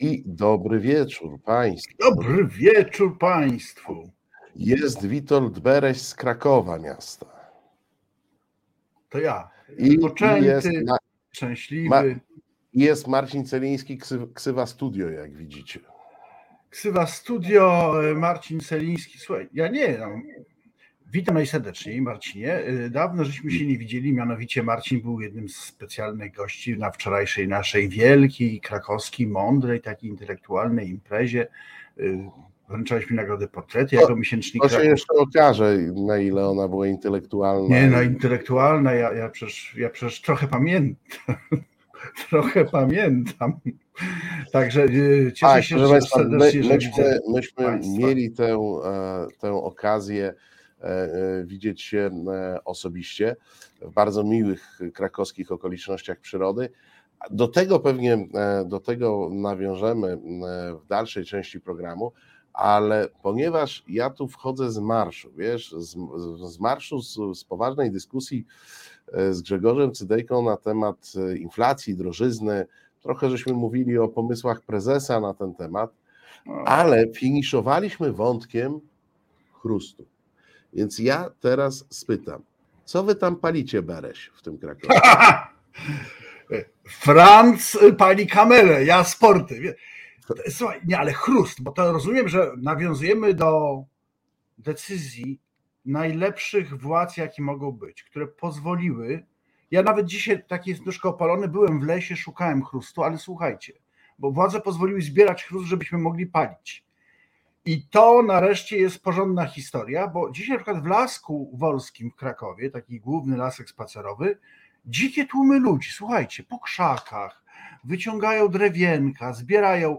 I dobry wieczór Państwu. Dobry wieczór Państwu. Jest Witold Bereś z Krakowa miasta. To ja. I Poczęty, jest, ma, szczęśliwy. ma- jest Marcin Celiński, ksy, Ksywa Studio, jak widzicie. Ksywa Studio, e, Marcin Celiński. Słuchaj, ja nie no. Witam najserdeczniej, Marcinie. E, Dawno żeśmy się nie widzieli, mianowicie Marcin był jednym z specjalnych gości na wczorajszej naszej wielkiej, krakowskiej, mądrej, takiej intelektualnej imprezie. E, Wręczaliśmy nagrodę portrety jako miesięcznik To się jeszcze okaże, na ile ona była intelektualna. Nie, no intelektualna, ja, ja, przecież, ja przecież trochę pamiętam. trochę pamiętam. Także y, cieszę Tak, się, że my, serdecznie, że myśmy, myśmy mieli tę, e, tę okazję widzieć się e, osobiście w bardzo miłych krakowskich okolicznościach przyrody. Do tego pewnie, e, do tego nawiążemy e, w dalszej części programu, ale ponieważ ja tu wchodzę z marszu, wiesz, z, z- marszu, z, z poważnej dyskusji e, z Grzegorzem Cydejką na temat e, inflacji, drożyzny, trochę żeśmy mówili o pomysłach prezesa na ten temat, ale finiszowaliśmy wątkiem chrustu. Więc ja teraz spytam, co wy tam palicie, Bereś, w tym Krakowie? Franc pali kamerę, ja sporty. Słuchaj, nie, ale chrust, bo to rozumiem, że nawiązujemy do decyzji najlepszych władz, jakie mogą być, które pozwoliły. Ja nawet dzisiaj taki jest troszkę opalony, byłem w lesie, szukałem chrustu, ale słuchajcie, bo władze pozwoliły zbierać chrust, żebyśmy mogli palić. I to nareszcie jest porządna historia, bo dzisiaj na przykład w Lasku Wolskim w Krakowie, taki główny lasek spacerowy, dzikie tłumy ludzi, słuchajcie, po krzakach, wyciągają drewienka, zbierają,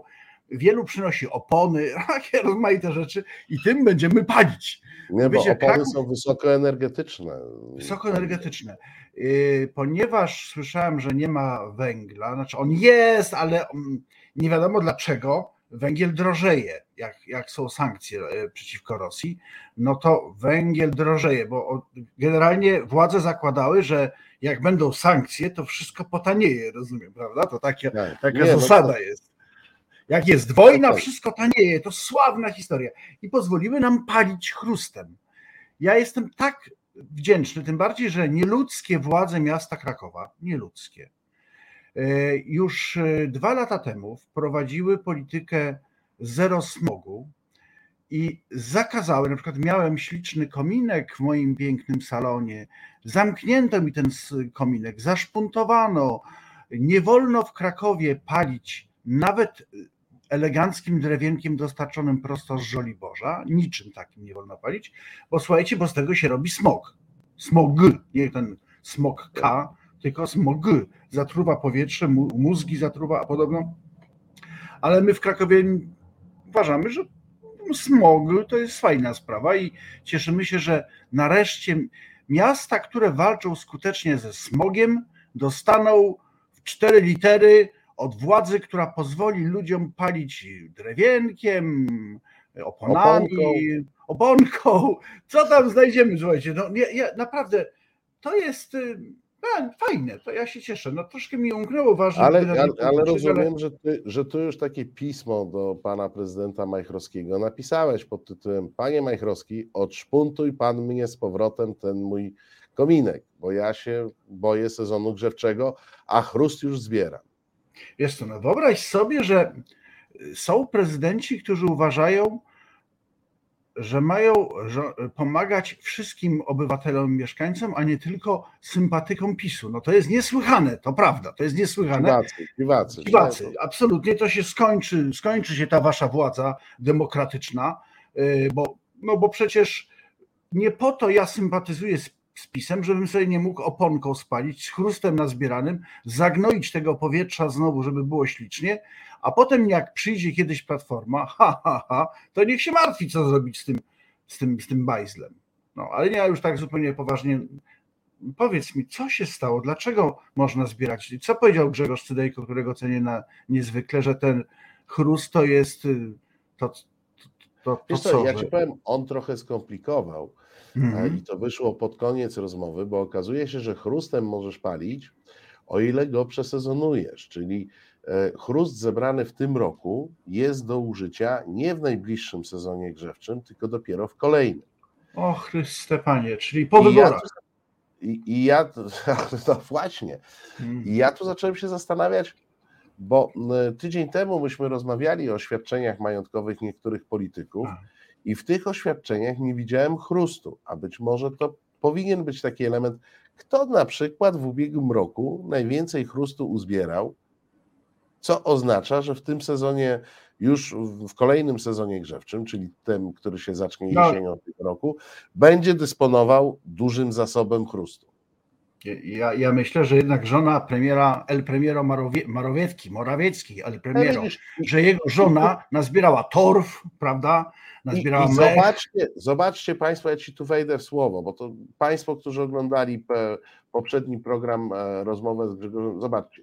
wielu przynosi opony, takie rozmaite rzeczy i tym będziemy palić. Nie, bo Wiecie, opony Kraków- są wysokoenergetyczne. Wysokoenergetyczne. Yy, Ponieważ słyszałem, że nie ma węgla, znaczy on jest, ale nie wiadomo dlaczego węgiel drożeje, jak, jak są sankcje e, przeciwko Rosji, no to węgiel drożeje, bo generalnie władze zakładały, że jak będą sankcje, to wszystko potanieje, rozumiem, prawda? To takie, Tak. Taka Nie, no zasada jest. Jak jest wojna, Tak, tak. wszystko tanieje. To sławna historia. I pozwoliły nam palić chrustem. Ja jestem tak wdzięczny, tym bardziej, że nieludzkie władze miasta Krakowa, nieludzkie, już e, dwa lata temu wprowadziły politykę zero smogu i zakazały, na przykład miałem śliczny kominek w moim pięknym salonie, zamknięto mi ten kominek, zaszpuntowano, nie wolno w Krakowie palić nawet eleganckim drewienkiem dostarczonym prosto z Żoliborza, niczym takim nie wolno palić, bo słuchajcie, bo z tego się robi smog. Smog, nie ten smog K, tylko smog. Zatruwa powietrze, mózgi zatruwa, a podobno. Ale my w Krakowie uważamy, że smog to jest fajna sprawa i cieszymy się, że nareszcie miasta, które walczą skutecznie ze smogiem, dostaną w cztery litery od władzy, która pozwoli ludziom palić drewienkiem, oponami, oponką. Co tam znajdziemy? Słuchajcie, no, nie, ja, naprawdę to jest y, a, fajne, to ja się cieszę. No troszkę mi umknęło ważne. Ale, ale, ale rozumiem, że ty, że ty już takie pismo do pana prezydenta Majchrowskiego napisałeś pod tytułem Panie Majchrowski, odszpuntuj pan mnie z powrotem ten mój kominek, bo ja się boję sezonu grzewczego, a chrust już zbieram. Wiesz co, no wyobraź sobie, że są prezydenci, którzy uważają, że mają pomagać wszystkim obywatelom, mieszkańcom, a nie tylko sympatykom PiSu. No to jest niesłychane, to prawda, to jest niesłychane. Piwacy, piwacy. Piwacy, absolutnie to się skończy, skończy się ta wasza władza demokratyczna, yy, bo, no bo przecież nie po to ja sympatyzuję z, z PiSem, żebym sobie nie mógł oponką spalić, z chrustem nazbieranym, zagnoić tego powietrza znowu, żeby było ślicznie, a potem jak przyjdzie kiedyś platforma, ha, ha, ha, to niech się martwi, co zrobić z tym, z tym, z tym bajzlem. No, ale ja już tak zupełnie poważnie powiedz mi, co się stało, dlaczego można zbierać? Co powiedział Grzegorz Cydejko, którego cenię na niezwykle, że ten chrust to jest y, to, to, to, to co, ja ci powiem, on trochę skomplikował e, Mhm. i to wyszło pod koniec rozmowy, bo okazuje się, że chrustem możesz palić, o ile go przesezonujesz, czyli e, chrust zebrany w tym roku jest do użycia nie w najbliższym sezonie grzewczym, tylko dopiero w kolejnym. O Chryste Panie, czyli po wyborach. I, I ja, no właśnie, Mm. i ja tu zacząłem się zastanawiać, bo tydzień temu myśmy rozmawiali o oświadczeniach majątkowych niektórych polityków A. i w tych oświadczeniach nie widziałem chrustu, a być może to powinien być taki element, kto na przykład w ubiegłym roku najwięcej chrustu uzbierał, co oznacza, że w tym sezonie, już w kolejnym sezonie grzewczym, czyli tym, który się zacznie No. jesienią tego roku, będzie dysponował dużym zasobem chrustu. Ja, ja myślę, że jednak żona premiera, El Premiero Marowie, Marowiecki, Morawiecki, El Premiero, że jego żona nazbierała torf, prawda? I, Nazbierała i mech. zobaczcie, zobaczcie Państwo, ja Ci tu wejdę w słowo, bo to Państwo, którzy oglądali poprzedni program, e, rozmowę z Grzegorzem, zobaczcie.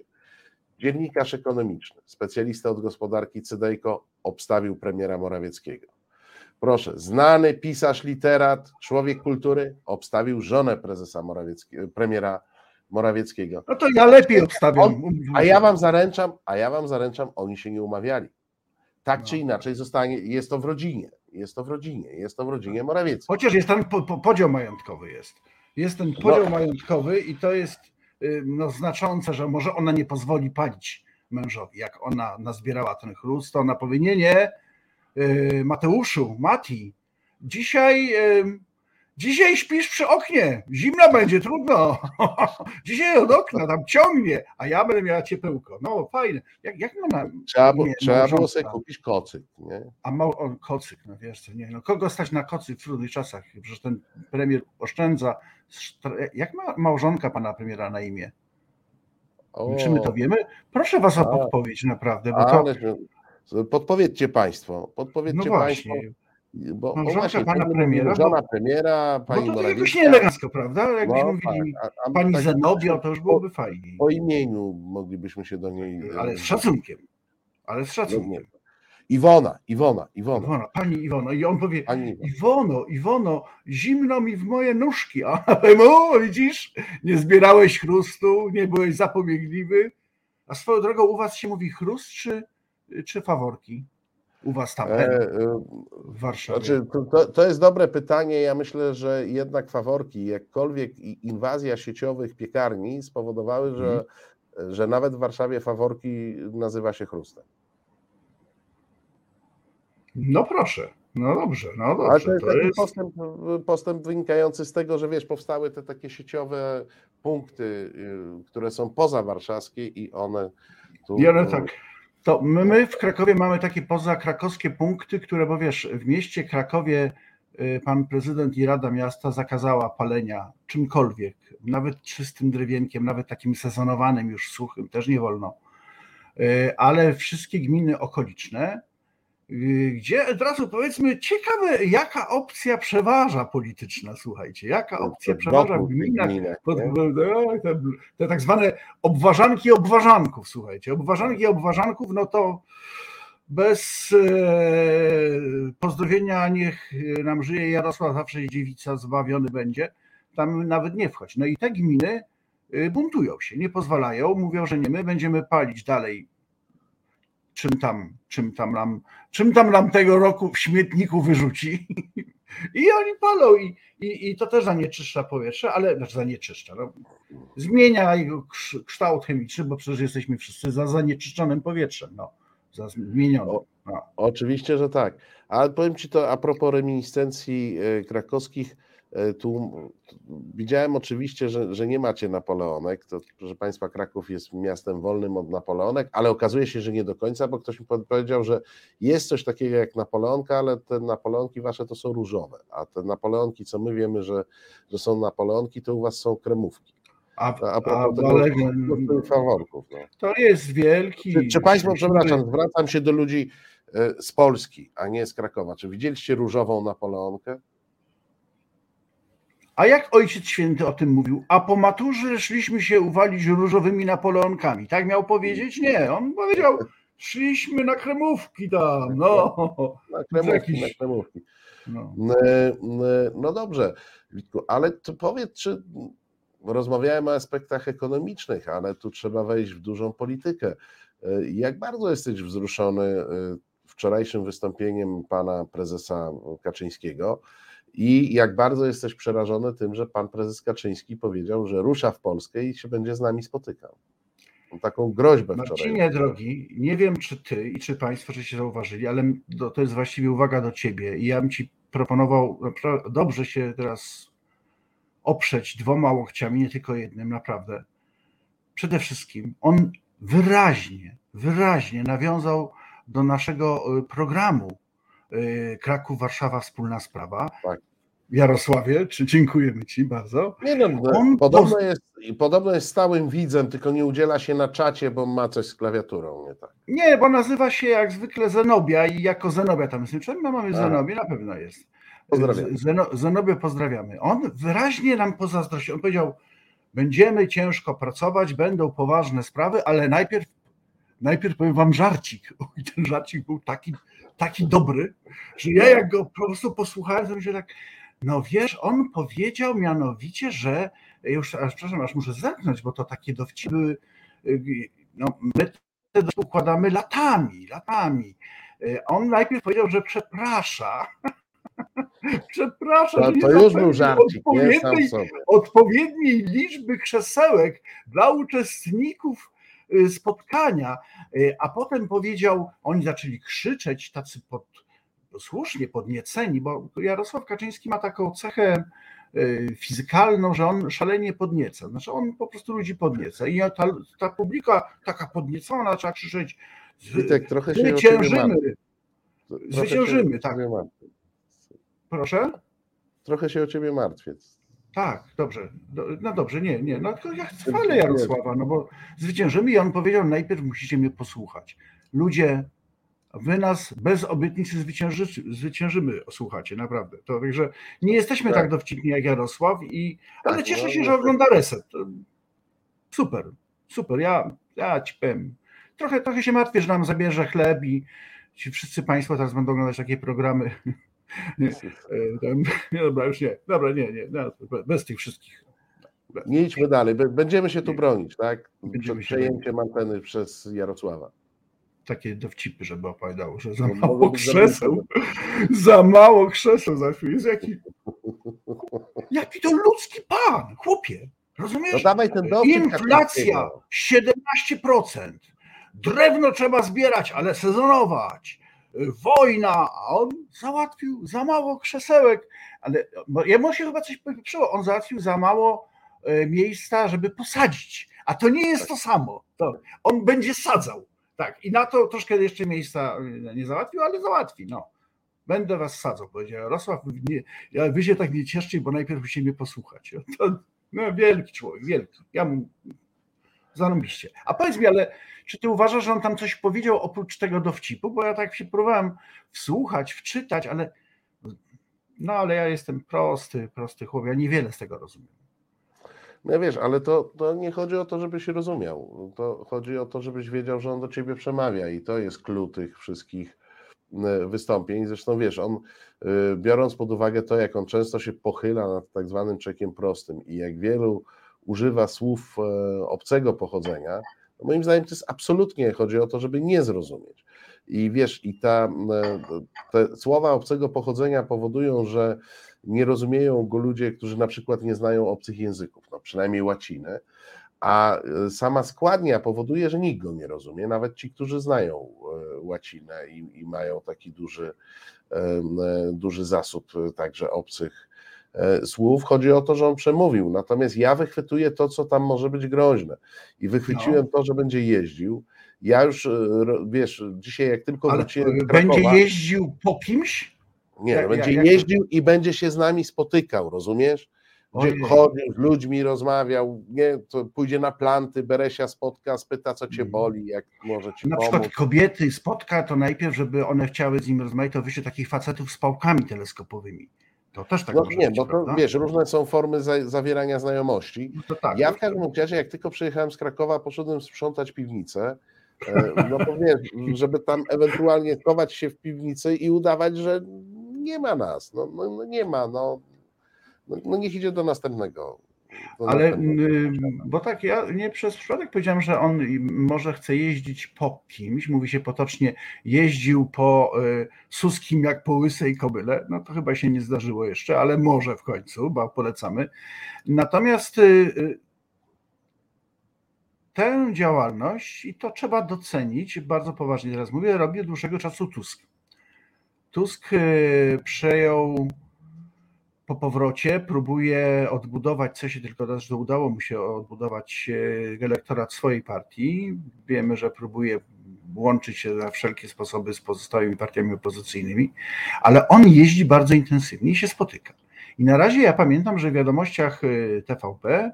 Dziennikarz ekonomiczny, specjalista od gospodarki Cydejko obstawił premiera Morawieckiego. Proszę, znany pisarz, literat, człowiek kultury obstawił żonę prezesa Morawieckiego, premiera Morawieckiego. No to ja lepiej obstawiam. On- A ja wam zaręczam, a ja wam zaręczam, oni się nie umawiali. Tak czy No. inaczej zostanie, jest to w rodzinie, jest to w rodzinie, jest to w rodzinie Morawieckiej. Chociaż jest ten po, po, podział majątkowy jest. Jest ten podział No. majątkowy i to jest y, no, znaczące, że może ona nie pozwoli palić mężowi. Jak ona nazbierała ten chrust, to ona powie, nie, nie, y, Mateuszu, Mati, dzisiaj, dzisiaj śpisz przy oknie, zimno będzie, trudno. dzisiaj od okna tam ciągnie, a ja będę miała ciepełko. No fajne. Jak, jak ma na, Trzeba, nie, trzeba było sobie kupić kocyk, nie? A mał, o, kocyk, no wiesz co, nie, no kogo stać na kocyk w trudnych czasach? Przecież ten premier oszczędza. Jak ma małżonka pana premiera na imię? O, Czy my to wiemy? Proszę was o podpowiedź naprawdę, bo to, podpowiedzcie Państwo, podpowiedźcie no Państwo, właśnie, bo, bo Małżonka właśnie, pana premiera, żona premiera, bo pani to tak jakoś Morawiecka, nieelegancko, prawda? Jakbyśmy no, mówili tak, a- a pani tak Zenobio, to już byłoby fajniej. Po imieniu moglibyśmy się do niej... Ale z szacunkiem. Ale z szacunkiem. Iwona, Iwona, Iwona, Iwona, pani Iwono. I on powie, pani Iwona. Iwono, Iwono, zimno mi w moje nóżki. A mu, widzisz, nie zbierałeś chrustu, nie byłeś zapobiegliwy. A swoją drogą u was się mówi chrust czy, czy faworki? U was tam, E, e, w Warszawie. Znaczy, to- to, jest dobre pytanie. Ja myślę, że jednak faworki, jakkolwiek inwazja sieciowych piekarni spowodowały, że, Mhm. że nawet w Warszawie faworki nazywa się chrustem. No proszę, no dobrze, no Ale dobrze. to jest To jest, postęp, postęp wynikający z tego, że wiesz, powstały te takie sieciowe punkty, y, które są pozawarszawskie i one tu. I one y, tak. To my, my w Krakowie mamy takie pozakrakowskie punkty, które, bo wiesz, w mieście Krakowie y, pan prezydent i Rada Miasta zakazała palenia czymkolwiek, nawet czystym drewienkiem, nawet takim sezonowanym, już suchym, też nie wolno. Y, Ale wszystkie gminy okoliczne, gdzie od razu powiedzmy, ciekawe, jaka opcja przeważa polityczna, słuchajcie, jaka opcja przeważa w gminach pod, te, te tak zwane obważanki obważanków, słuchajcie. Obważanki obważanków, no to bez e, pozdrowienia niech nam żyje Jarosław zawsze dziewica zbawiony będzie. Tam nawet nie wchodź. No i te gminy e, buntują się, nie pozwalają, mówią, że nie, my będziemy palić dalej czym tam, czym tam nam, czym tam nam tego roku w śmietniku wyrzuci. I oni palą i, i, i to też zanieczyszcza powietrze, ale znaczy zanieczyszcza. No, zmienia jego kształt chemiczny, bo przecież jesteśmy wszyscy za zanieczyszczonym powietrzem. No, za zmienionym. No. Oczywiście, że tak. Ale powiem Ci to a propos reminiscencji e, krakowskich. E, Tu widziałem oczywiście, że, że nie macie Napoleonek. To, proszę Państwa, Kraków jest miastem wolnym od Napoleonek, ale okazuje się, że nie do końca, bo ktoś mi powiedział, że jest coś takiego jak Napoleonka, ale te Napoleonki Wasze to są różowe, a te Napoleonki, co my wiemy, że, że są Napoleonki, to u Was są kremówki. A, A, a a, tego, ale, faworków. No. to jest wielki. Czy, czy Państwo, przepraszam, zwracam się do ludzi e, z Polski, a nie z Krakowa. Czy widzieliście różową Napoleonkę? A jak Ojciec Święty o tym mówił? A po maturze szliśmy się uwalić różowymi napoleonkami. Tak miał powiedzieć? Nie, on powiedział, szliśmy na kremówki tam. No, Na kremówki, jakiś- na kremówki. no. No, no, no dobrze, Witku, ale to powiedz, czy rozmawiałem o aspektach ekonomicznych, ale tu trzeba wejść w dużą politykę. Jak bardzo jesteś wzruszony wczorajszym wystąpieniem pana prezesa Kaczyńskiego i jak bardzo jesteś przerażony tym, że pan prezes Kaczyński powiedział, że rusza w Polskę i się będzie z nami spotykał. Taką groźbę wczoraj. Marcinie drogi, nie wiem czy ty i czy państwo żeście zauważyli, ale to jest właściwie uwaga do ciebie i ja bym ci proponował dobrze się teraz oprzeć dwoma łokciami, nie tylko jednym, naprawdę. Przede wszystkim on wyraźnie, wyraźnie nawiązał do naszego y, programu y, Kraków-Warszawa Wspólna Sprawa. Tak. Jarosławie, czy dziękujemy Ci bardzo. Nie no On podobno, poz... jest, podobno jest stałym widzem, tylko nie udziela się na czacie, bo ma coś z klawiaturą, nie tak? Nie, bo nazywa się jak zwykle Zenobia i jako Zenobia tam jest. Czym my mamy Zenobię? Na pewno jest. Pozdrawiam. Zeno, Zenobię pozdrawiamy. On wyraźnie nam pozazdrościł. On powiedział, będziemy ciężko pracować, będą poważne sprawy, ale najpierw najpierw powiem wam żarcik. I ten żarcik był taki, taki dobry, że ja jak go po prostu posłuchałem, to myślę tak, no wiesz, on powiedział mianowicie, że już, aż, przepraszam, aż muszę zamknąć, bo to takie dowcipy były, no my te układamy latami, latami. On najpierw powiedział, że przeprasza, Przepraszam, to, to już był żarcik, odpowiedniej, odpowiedniej liczby krzesełek dla uczestników Y, spotkania, y, a potem powiedział, oni zaczęli krzyczeć, tacy pod, słusznie podnieceni, bo Jarosław Kaczyński ma taką cechę y, fizykalną, że on szalenie podnieca. Znaczy on po prostu ludzi podnieca i ta, ta publika taka podniecona zaczęła krzyczeć Witek, trochę się zwyciężymy. Zwyciężymy, tak. Proszę? Trochę się o ciebie martwię. Tak, dobrze. No dobrze, nie, nie. No tylko ja chwalę Jarosława, no bo zwyciężymy i on powiedział, najpierw musicie mnie posłuchać. Ludzie, wy nas bez obietnicy zwycięży, zwyciężymy, słuchacie, naprawdę. To także nie jesteśmy tak, tak dowcipni jak Jarosław, i, ale tak, cieszę no, się, że ogląda reset. Super, super. Ja, ja ci powiem. Trochę, trochę się martwię, że nam zabierze chleb i ci wszyscy Państwo teraz będą oglądać takie programy nie, e, dobra, już nie. Dobra, nie, nie. No, bez tych wszystkich. Bez. Nie idźmy dalej. Będziemy się tu bronić, tak? Będziemy Przed przejęciem anteny przez Jarosława. Takie dowcipy, żeby opowiadało, że za no, mało krzeseł. Za mało krzeseł za chwilę. Jest jaki, jaki to ludzki pan, chłopie. Rozumiesz? No dawaj ten dowcip Inflacja 17%. Drewno trzeba zbierać, ale sezonować wojna, a on załatwił za mało krzesełek, ale jemu się chyba coś popieprzyło, on załatwił za mało e, miejsca, żeby posadzić, a to nie jest to samo, to on będzie sadzał, tak, i na to troszkę jeszcze miejsca e, nie załatwił, ale załatwi, no. Będę was sadzał, powiedział Jarosław, nie, wy się tak nie cieszcie, bo najpierw musicie mnie posłuchać. To, no, wielki człowiek, wielki. Ja mu Zarobiście. A powiedz mi, ale czy ty uważasz, że on tam coś powiedział oprócz tego dowcipu? Bo ja tak się próbowałem wsłuchać, wczytać, ale no ale ja jestem prosty, prosty chłopak, ja niewiele z tego rozumiem. No wiesz, ale to, to nie chodzi o to, żebyś rozumiał. To chodzi o to, żebyś wiedział, że on do ciebie przemawia i to jest clue tych wszystkich e, wystąpień. Zresztą wiesz, on e, biorąc pod uwagę to, jak on często się pochyla nad tak zwanym czekiem prostym i jak wielu używa słów e, obcego pochodzenia, no moim zdaniem to jest absolutnie, chodzi o to, żeby nie zrozumieć. I wiesz, i ta, e, te słowa obcego pochodzenia powodują, że nie rozumieją go ludzie, którzy na przykład nie znają obcych języków, no przynajmniej łaciny, a e, sama składnia powoduje, że nikt go nie rozumie, nawet ci, którzy znają łacinę i, i mają taki duży, duży zasób także obcych słów. Chodzi o to, że on przemówił. Natomiast ja wychwytuję to, co tam może być groźne. I wychwyciłem no. to, że będzie jeździł. Ja już, e, wiesz, dzisiaj jak tylko Ale wróciłem do Krakowa, Będzie jeździł po kimś? Nie, jak, będzie jak, jeździł i będzie się z nami spotykał, rozumiesz? Będzie chodził z ludźmi, rozmawiał, nie, to pójdzie na planty, Beresia spotka, spyta, co cię mm. boli, jak może ci Na pomóc. przykład kobiety spotka, to najpierw, żeby one chciały z nim rozmawiać, to wyjście takich facetów z pałkami teleskopowymi. To też tak no, Nie, być, bo to, wiesz, różne są formy za, zawierania znajomości. No tak, ja w każdym razie, jak tylko przyjechałem z Krakowa, poszedłem sprzątać piwnicę, e, no to wiesz, żeby tam ewentualnie chować się w piwnicy i udawać, że nie ma nas. No, no, no nie ma, no, no, no niech idzie do następnego Ale, bo tak, ja nie przez przypadek powiedziałem, że on może chce jeździć po kimś, mówi się potocznie, jeździł po y, Suskim jak po łysej kobyle, no to chyba się nie zdarzyło jeszcze, ale może w końcu, bo polecamy. Natomiast y, y, tę działalność, i to trzeba docenić, bardzo poważnie teraz mówię, robi od dłuższego czasu Tusk. Tusk przejął po powrocie próbuje odbudować, co się tylko da, że udało mu się odbudować e, elektorat swojej partii. Wiemy, że próbuje łączyć się na wszelkie sposoby z pozostałymi partiami opozycyjnymi, ale on jeździ bardzo intensywnie i się spotyka. I na razie ja pamiętam, że w wiadomościach e, TVP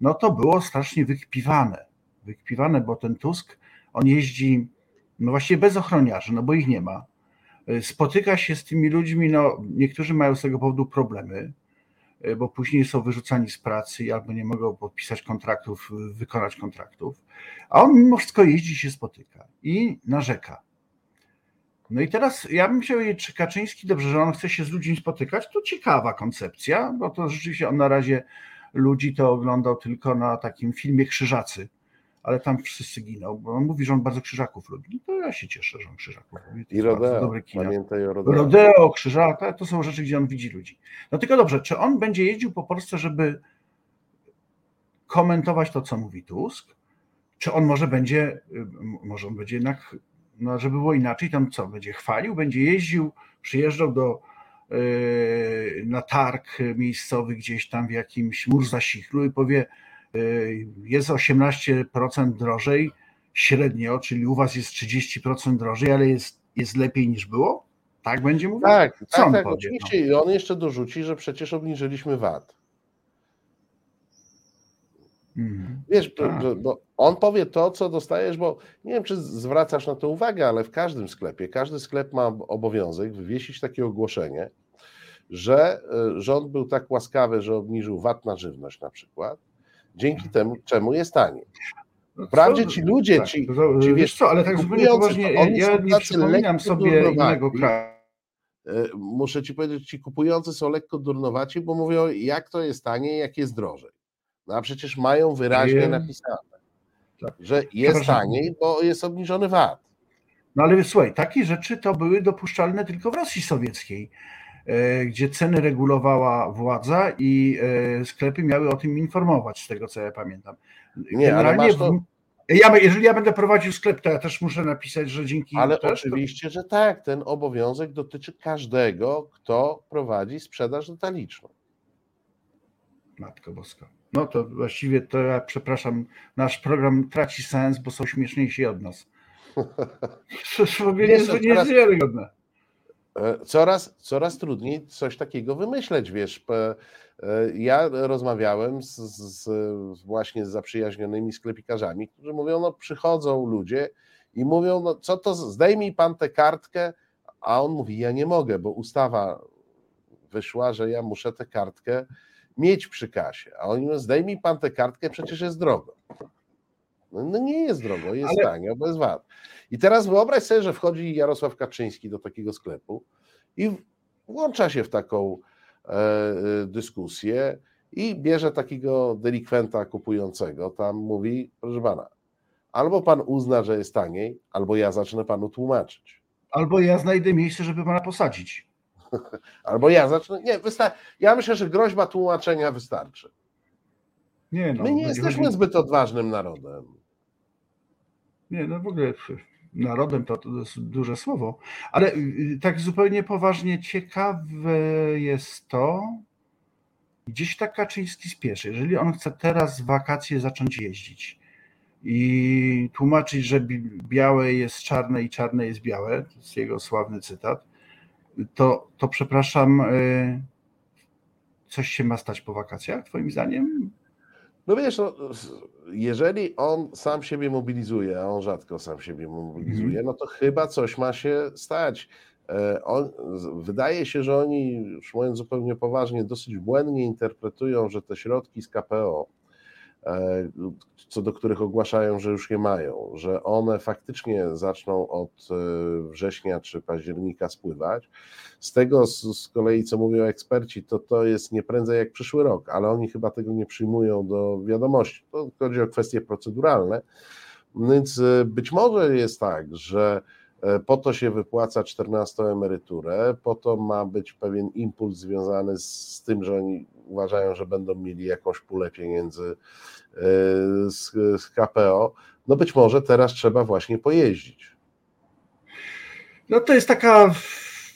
no to było strasznie wykpiwane. Wykpiwane, bo ten Tusk, on jeździ no właściwie bez ochroniarzy, no bo ich nie ma spotyka się z tymi ludźmi, no niektórzy mają z tego powodu problemy, e, bo później są wyrzucani z pracy albo nie mogą podpisać kontraktów, wykonać kontraktów, a on mimo wszystko jeździ się spotyka i narzeka. No i teraz ja bym chciał wiedzieć, czy Kaczyński, dobrze, że on chce się z ludźmi spotykać, to ciekawa koncepcja, bo to rzeczywiście on na razie ludzi to oglądał tylko na takim filmie Krzyżacy, ale tam wszyscy giną, bo on mówi, że on bardzo krzyżaków lubi. No to ja się cieszę, że on krzyżaków lubi. I rodeo, pamiętaj o rodeo. Rodeo, krzyżaka, to są rzeczy, gdzie on widzi ludzi. No tylko dobrze, czy on będzie jeździł po Polsce, żeby komentować to, co mówi Tusk, czy on może będzie, y, może on będzie jednak, no żeby było inaczej, tam co, będzie chwalił, będzie jeździł, przyjeżdżał do, yy, na targ miejscowy gdzieś tam w jakimś Murzasichlu i powie, Y, jest 18% drożej średnio, czyli u was jest 30% drożej, ale jest, jest lepiej niż było? Tak będzie mówił? Tak, Co tak, on tak oczywiście. I on jeszcze dorzuci, że przecież obniżyliśmy VAT. Mhm. Wiesz, tak. bo on powie to, co dostajesz, bo nie wiem, czy zwracasz na to uwagę, ale w każdym sklepie, każdy sklep ma obowiązek wywiesić takie ogłoszenie, że y, rząd był tak łaskawy, że obniżył VAT na żywność na przykład, dzięki temu, czemu jest taniej. No Wprawdzie ci ludzie, tak, ci, ci wiesz co, ale tak zupełnie poważnie, ja nie przypominam sobie innego kraju. E, muszę ci powiedzieć, ci kupujący są lekko durnowaci, bo mówią, jak to jest taniej, jak jest drożej. No a przecież mają wyraźnie napisane, tak. że jest taniej, bo jest obniżony VAT. No ale słuchaj, takie rzeczy to były dopuszczalne tylko w Rosji Sowieckiej. E, gdzie ceny regulowała władza i e, sklepy miały o tym informować, z tego co ja pamiętam. Nie, ale masz to... Ja, jeżeli ja będę prowadził sklep, to ja też muszę napisać, że dzięki. Ale oczywiście, to... że tak. Ten obowiązek dotyczy każdego, kto prowadzi sprzedaż detaliczną. Matko Boska. No to właściwie to ja przepraszam, nasz program traci sens, bo są śmieszniejsi od nas. To w ogóle nie, nie jest. E, coraz, coraz trudniej coś takiego wymyśleć, wiesz. E, ja rozmawiałem z, z, właśnie z zaprzyjaźnionymi sklepikarzami, którzy mówią, no przychodzą ludzie i mówią, no co to, zdejmij pan tę kartkę, a on mówi, ja nie mogę, bo ustawa wyszła, że ja muszę tę kartkę mieć przy kasie, a oni mówią, zdejmij pan tę kartkę, przecież jest drogo. No, no nie jest drogo, jest Ale... tanio, bo jest VAT. I teraz wyobraź sobie, że wchodzi Jarosław Kaczyński do takiego sklepu i włącza się w taką e, e, dyskusję i bierze takiego delikwenta kupującego, tam mówi, proszę pana, albo pan uzna, że jest taniej, albo ja zacznę panu tłumaczyć. Albo ja znajdę miejsce, żeby pana posadzić. albo ja zacznę, nie, wystar- ja myślę, że groźba tłumaczenia wystarczy. Nie, no, My nie jesteśmy zbyt odważnym narodem. Nie, no w ogóle narodem to, to duże słowo, ale y, y, tak zupełnie poważnie ciekawe jest to, gdzieś tak Kaczyński spieszy. Jeżeli on chce teraz wakacje zacząć jeździć i tłumaczyć, że białe jest czarne i czarne jest białe, to jest jego sławny cytat, to, to przepraszam, y, coś się ma stać po wakacjach, twoim zdaniem? No wiesz, no, jeżeli on sam siebie mobilizuje, a on rzadko sam siebie mobilizuje, mhm. no to chyba coś ma się stać. E, on, wydaje się, że oni, już mówiąc zupełnie poważnie, dosyć błędnie interpretują, że te środki z KPO co do których ogłaszają, że już je mają, że one faktycznie zaczną od e, września czy października spływać. Z tego z, z kolei, co mówią eksperci, to to jest nie prędzej jak przyszły rok, ale oni chyba tego nie przyjmują do wiadomości. To chodzi o kwestie proceduralne. Więc e, być może jest tak, że po to się wypłaca 14 emeryturę, po to ma być pewien impuls związany z tym, że oni uważają, że będą mieli jakąś pulę pieniędzy e, z, z KPO, no być może teraz trzeba właśnie pojeździć. No to jest taka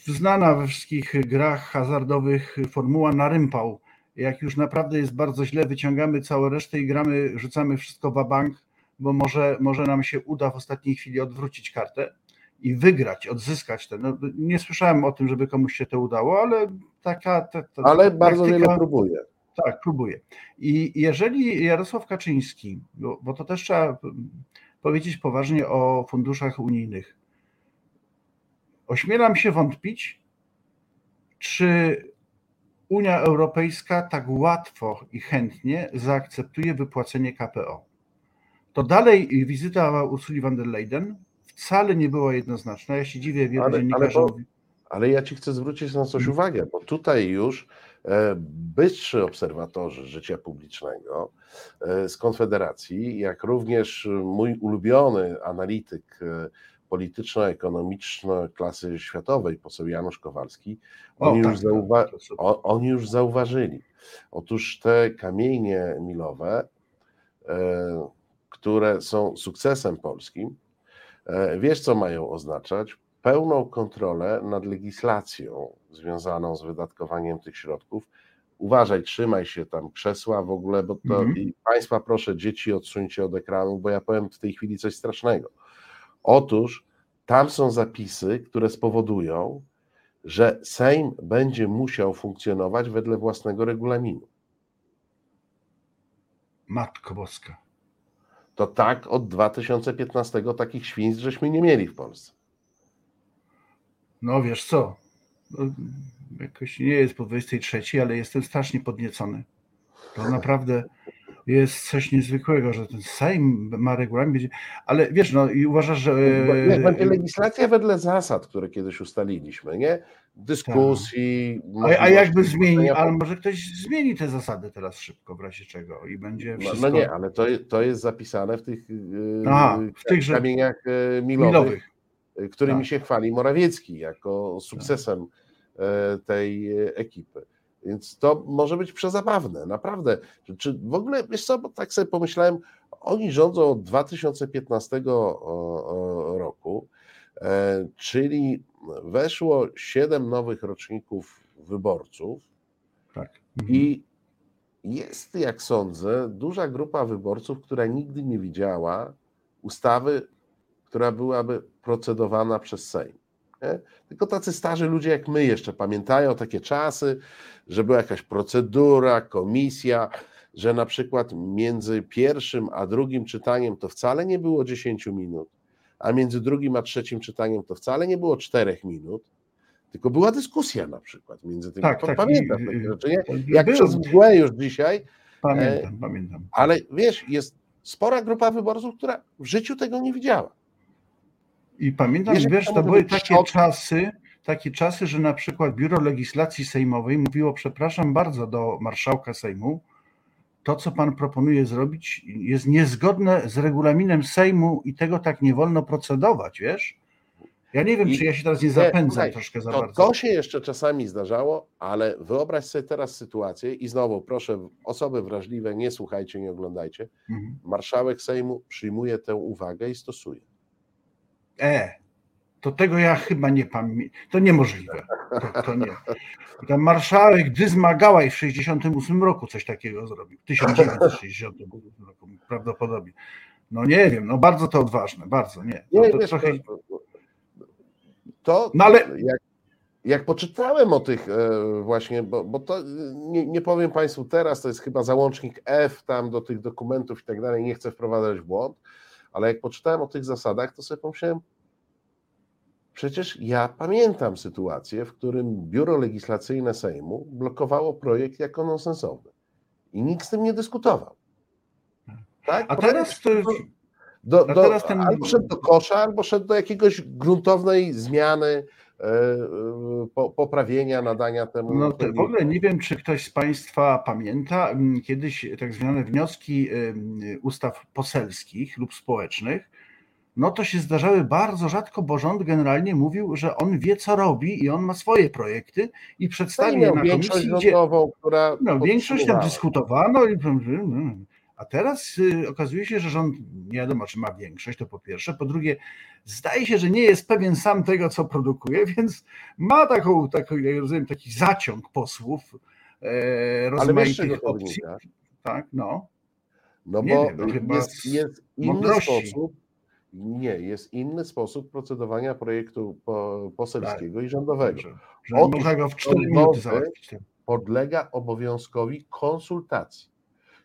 znana we wszystkich grach hazardowych formuła na rympał. Jak już naprawdę jest bardzo źle, wyciągamy całą resztę i gramy, rzucamy wszystko w bank, bo może, może nam się uda w ostatniej chwili odwrócić kartę i wygrać, odzyskać ten. No, nie słyszałem o tym, żeby komuś się to udało, ale taka. Ta, ta, ale bardzo praktyka, wiele próbuje. Tak, próbuje. I jeżeli Jarosław Kaczyński, bo, bo to też trzeba powiedzieć poważnie o funduszach unijnych, ośmielam się wątpić, czy Unia Europejska tak łatwo i chętnie zaakceptuje wypłacenie KPO. To dalej wizyta Ursuli von der Leyen wcale nie była jednoznaczna. Ja się dziwię wielu ale, dziennikarzom. Ale, ale ja ci chcę zwrócić na coś uwagę, bo tutaj już e, bystrzy obserwatorzy życia publicznego e, z Konfederacji, jak również mój ulubiony analityk e, polityczno-ekonomiczny klasy światowej, poseł Janusz Kowalski, oni, o, już tak, zauwa- o, oni już zauważyli. Otóż te kamienie milowe, które są sukcesem polskim, wiesz, co mają oznaczać? Pełną kontrolę nad legislacją związaną z wydatkowaniem tych środków. Uważaj, trzymaj się tam krzesła w ogóle, bo to mm -hmm. Państwa proszę, dzieci odsuńcie od ekranu, bo ja powiem w tej chwili coś strasznego. Otóż tam są zapisy, które spowodują, że Sejm będzie musiał funkcjonować wedle własnego regulaminu. Matko Boska to tak od 2015 takich świństw żeśmy nie mieli w Polsce. No wiesz co, no, jakoś nie jest po 23, ale jestem strasznie podniecony. To naprawdę jest coś niezwykłego, że ten Sejm ma regulamin, ale wiesz, no i uważasz, że... Będzie legislacja wedle zasad, które kiedyś ustaliliśmy, nie? Dyskusji... Tak. A, a jakby zmieni, ale może ktoś zmieni te zasady teraz szybko, w razie czego i będzie wszystko... No, no nie, ale to, to jest zapisane w tych y, Aha, w tych kamieniach y, milowych, milowych. Y, którymi tak. się chwali Morawiecki jako sukcesem tak. tej ekipy. Więc to może być przezabawne, naprawdę. Czy w ogóle, wiesz co, bo tak sobie pomyślałem, oni rządzą od 2015 roku, e, czyli weszło siedem nowych roczników wyborców tak. Mhm. i jest, jak sądzę, duża grupa wyborców, która nigdy nie widziała ustawy, która byłaby procedowana przez Sejm. Nie? Tylko tacy starzy ludzie jak my jeszcze pamiętają takie czasy, że była jakaś procedura, komisja, że na przykład między pierwszym a drugim czytaniem to wcale nie było 10 minut, a między drugim a trzecim czytaniem to wcale nie było 4 minut, tylko była dyskusja na przykład między tymi. Tak, tak, pamiętam takie rzeczy, nie? Jak był. przez mgłę już dzisiaj. Pamiętam, e, pamiętam. Ale wiesz, jest spora grupa wyborców, która w życiu tego nie widziała. I pamiętam, wiesz, wiesz to były takie czasy, takie czasy, że na przykład Biuro Legislacji Sejmowej mówiło, przepraszam bardzo, do marszałka Sejmu, to, co pan proponuje zrobić, jest niezgodne z regulaminem Sejmu i tego tak nie wolno procedować, wiesz? Ja nie wiem, I, czy ja się teraz nie zapędzam troszkę za to, bardzo. To się jeszcze czasami zdarzało, ale wyobraź sobie teraz sytuację i znowu proszę, osoby wrażliwe, nie słuchajcie, nie oglądajcie. Mhm. Marszałek Sejmu przyjmuje tę uwagę i stosuje. E, to tego ja chyba nie pamiętam. To niemożliwe. To, to nie. Tam marszałek Dyzmagałaj w 1968 roku coś takiego zrobił. W 1968 roku prawdopodobnie. No nie wiem, no bardzo to odważne, bardzo, nie. To, nie, to wiesz, trochę... to, no ale... jak, jak poczytałem o tych e, właśnie, bo, bo to nie, nie powiem Państwu teraz, to jest chyba załącznik F tam do tych dokumentów i tak dalej, nie chcę wprowadzać w błąd, ale jak poczytałem o tych zasadach, to sobie pomyślałem, Przecież ja pamiętam sytuację, w którym biuro legislacyjne Sejmu blokowało projekt jako nonsensowny i nikt z tym nie dyskutował. Tak? A teraz to, do, do, teraz ten... Albo szedł do kosza, albo szedł do jakiegoś gruntownej zmiany, e, e, poprawienia, nadania temu. No to w ogóle nie wiem, czy ktoś z Państwa pamięta kiedyś tak zwane wnioski ustaw poselskich lub społecznych, no to się zdarzały bardzo rzadko, bo rząd generalnie mówił, że on wie, co robi i on ma swoje projekty i przedstawił je na komisji, gdzie która no, większość tam dyskutowano i a teraz y, okazuje się, że rząd nie wiadomo, czy ma większość, to po pierwsze. Po drugie, zdaje się, że nie jest pewien sam tego, co produkuje, więc ma taką, taką jak rozumiem, taki zaciąg posłów e, rozmaitych opcji. Tak, no. No nie bo wiem, no jest, jest inny sposób. Nie, jest inny sposób procedowania projektu poselskiego tak. i rządowego. Że, że można go w 4 minuty załatwić. Podlega obowiązkowi konsultacji.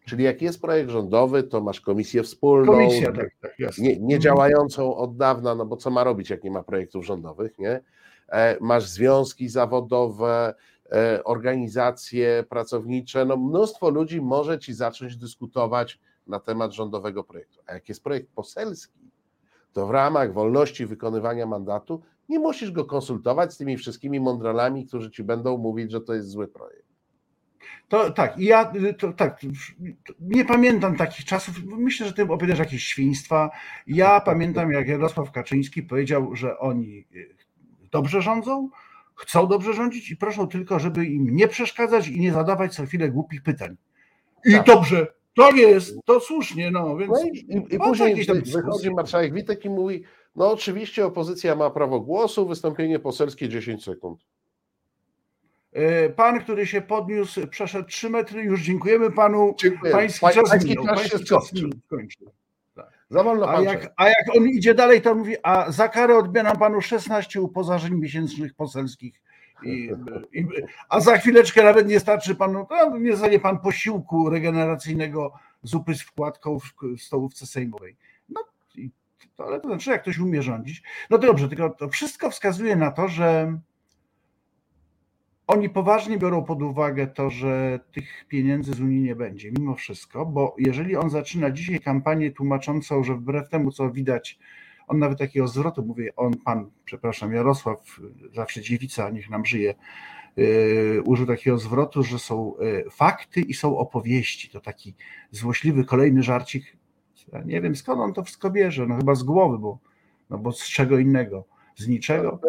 Czyli jak jest projekt rządowy, to masz komisję wspólną, Komisja, tak, tak, nie, nie, działającą od dawna, no bo co ma robić, jak nie ma projektów rządowych, nie? E, masz związki zawodowe, e, organizacje pracownicze, no mnóstwo ludzi może ci zacząć dyskutować na temat rządowego projektu. A jak jest projekt poselski, to w ramach wolności wykonywania mandatu nie musisz go konsultować z tymi wszystkimi mądralami, którzy ci będą mówić, że to jest zły projekt. To tak, ja to, tak, nie pamiętam takich czasów. Myślę, że ty opowiadasz jakieś świństwa. Ja pamiętam, jak Jarosław Kaczyński powiedział, że oni y, dobrze rządzą, chcą dobrze rządzić i proszą tylko, żeby im nie przeszkadzać i nie zadawać co chwilę głupich pytań. I tak. dobrze, to jest, to słusznie, no więc. No i, i, później wychodzi marszałek Witek i mówi: No, oczywiście opozycja ma prawo głosu, wystąpienie poselskie 10 sekund. E, pan, który się podniósł, przeszedł 3 metry. Już dziękujemy panu. Dziękuję. Pański czas, pański czas się skończył. Tak. Za wolno a, jak, a jak on idzie dalej, to mówi, a za karę odbieram panu 16 uposażeń miesięcznych poselskich. I, i, a za chwileczkę nawet nie starczy panu, no, nie zdaje pan posiłku regeneracyjnego zupy z wkładką w stołówce sejmowej. No, to, ale to znaczy, jak ktoś umie rządzić. No dobrze, tylko to wszystko wskazuje na to, że oni poważnie biorą pod uwagę to, że tych pieniędzy z Unii nie będzie, mimo wszystko, bo jeżeli on zaczyna dzisiaj kampanię tłumaczącą, że wbrew temu, co widać, on nawet takiego zwrotu, mówię, on, pan, przepraszam, Jarosław, zawsze dziewica, niech nam żyje, yy, użył takiego zwrotu, że są yy, fakty i są opowieści. To taki złośliwy kolejny żarcik. Ja nie wiem skąd on to wszystko bierze, no chyba z głowy, bo, no bo z czego innego z niczego.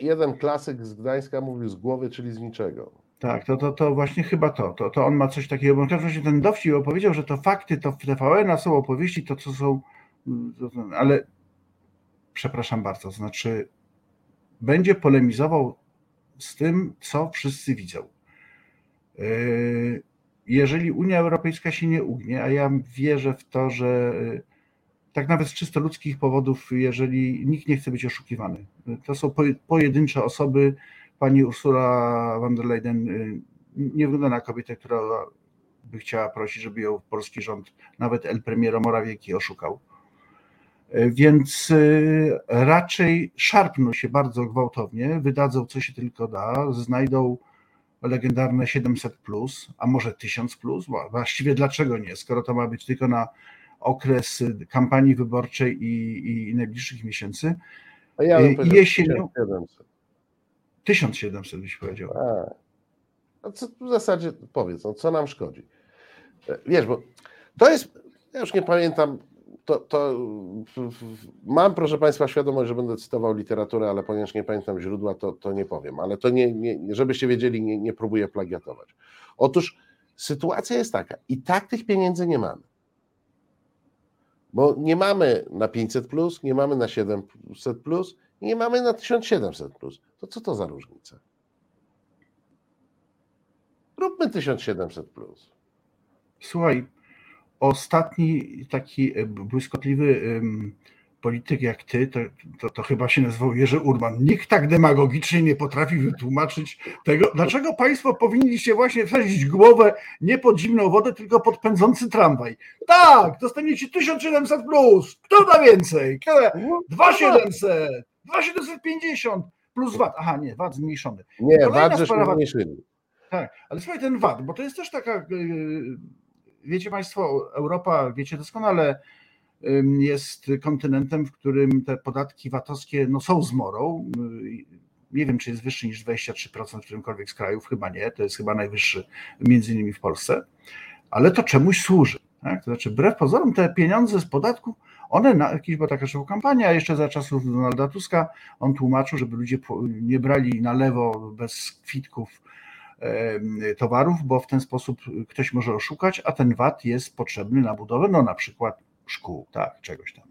Jeden klasyk z Gdańska mówił z głowy, czyli z niczego. Tak, to, to, to właśnie chyba to, to. To on ma coś takiego, bo właśnie ten dowcip opowiedział, że to fakty, to w TVN są opowieści, to co są, ale przepraszam bardzo, znaczy będzie polemizował z tym, co wszyscy widzą. Yy, jeżeli Unia Europejska się nie ugnie, a ja wierzę w to, że tak nawet z czysto ludzkich powodów, jeżeli nikt nie chce być oszukiwany. To są pojedyncze osoby. Pani Ursula von der Leyen y, nie wygląda na kobietę, która by chciała prosić, żeby ją polski rząd, nawet El Premiero Morawiecki oszukał. Więc y, raczej szarpną się bardzo gwałtownie, wydadzą co się tylko da, znajdą legendarne 700, plus, a może 1000, plus, właściwie dlaczego nie, skoro to ma być tylko na okres kampanii wyborczej i, i najbliższych miesięcy. A ja bym I jesienią. 1700. 1700 byś powiedział. A, a co w zasadzie powiedz, no, co nam szkodzi? E, wiesz, bo to jest, ja już nie pamiętam, to, to mam, proszę Państwa, świadomość, że będę cytował literaturę, ale ponieważ nie pamiętam źródła, to, to nie powiem. Ale to nie, nie żebyście wiedzieli, nie, nie próbuję plagiatować. Otóż sytuacja jest taka, i tak tych pieniędzy nie mamy. Bo nie mamy na 500, plus, nie mamy na 700, plus, nie mamy na 1700. Plus. To co to za różnica? Róbmy 1700. Plus. Słuchaj, ostatni taki błyskotliwy polityk jak ty, to, to, to, chyba się nazywał Jerzy Urban. Nikt tak demagogicznie nie potrafi wytłumaczyć tego, dlaczego państwo powinniście właśnie wsadzić głowę nie pod zimną wodę, tylko pod pędzący tramwaj. Tak, dostaniecie 1700 plus. Kto da więcej? Kto da? 2700, 2750 plus VAT. Aha, nie, VAT zmniejszony. Nie, VAT żeśmy zmniejszyli. Tak, ale słuchaj, ten VAT, bo to jest też taka yy, wiecie Państwo, Europa, wiecie doskonale, jest kontynentem, w którym te podatki VAT-owskie no, są zmorą. Nie wiem, czy jest wyższy niż 23% w którymkolwiek z krajów, chyba nie, to jest chyba najwyższy między innymi w Polsce, ale to czemuś służy. Tak? To znaczy, wbrew pozorom, te pieniądze z podatków, one na jakiś, bo taka szybka kampania, jeszcze za czasów Donalda Tuska, on tłumaczył, żeby ludzie nie brali na lewo bez kwitków towarów, bo w ten sposób ktoś może oszukać, a ten VAT jest potrzebny na budowę, no na przykład szkół, tak, czegoś tam.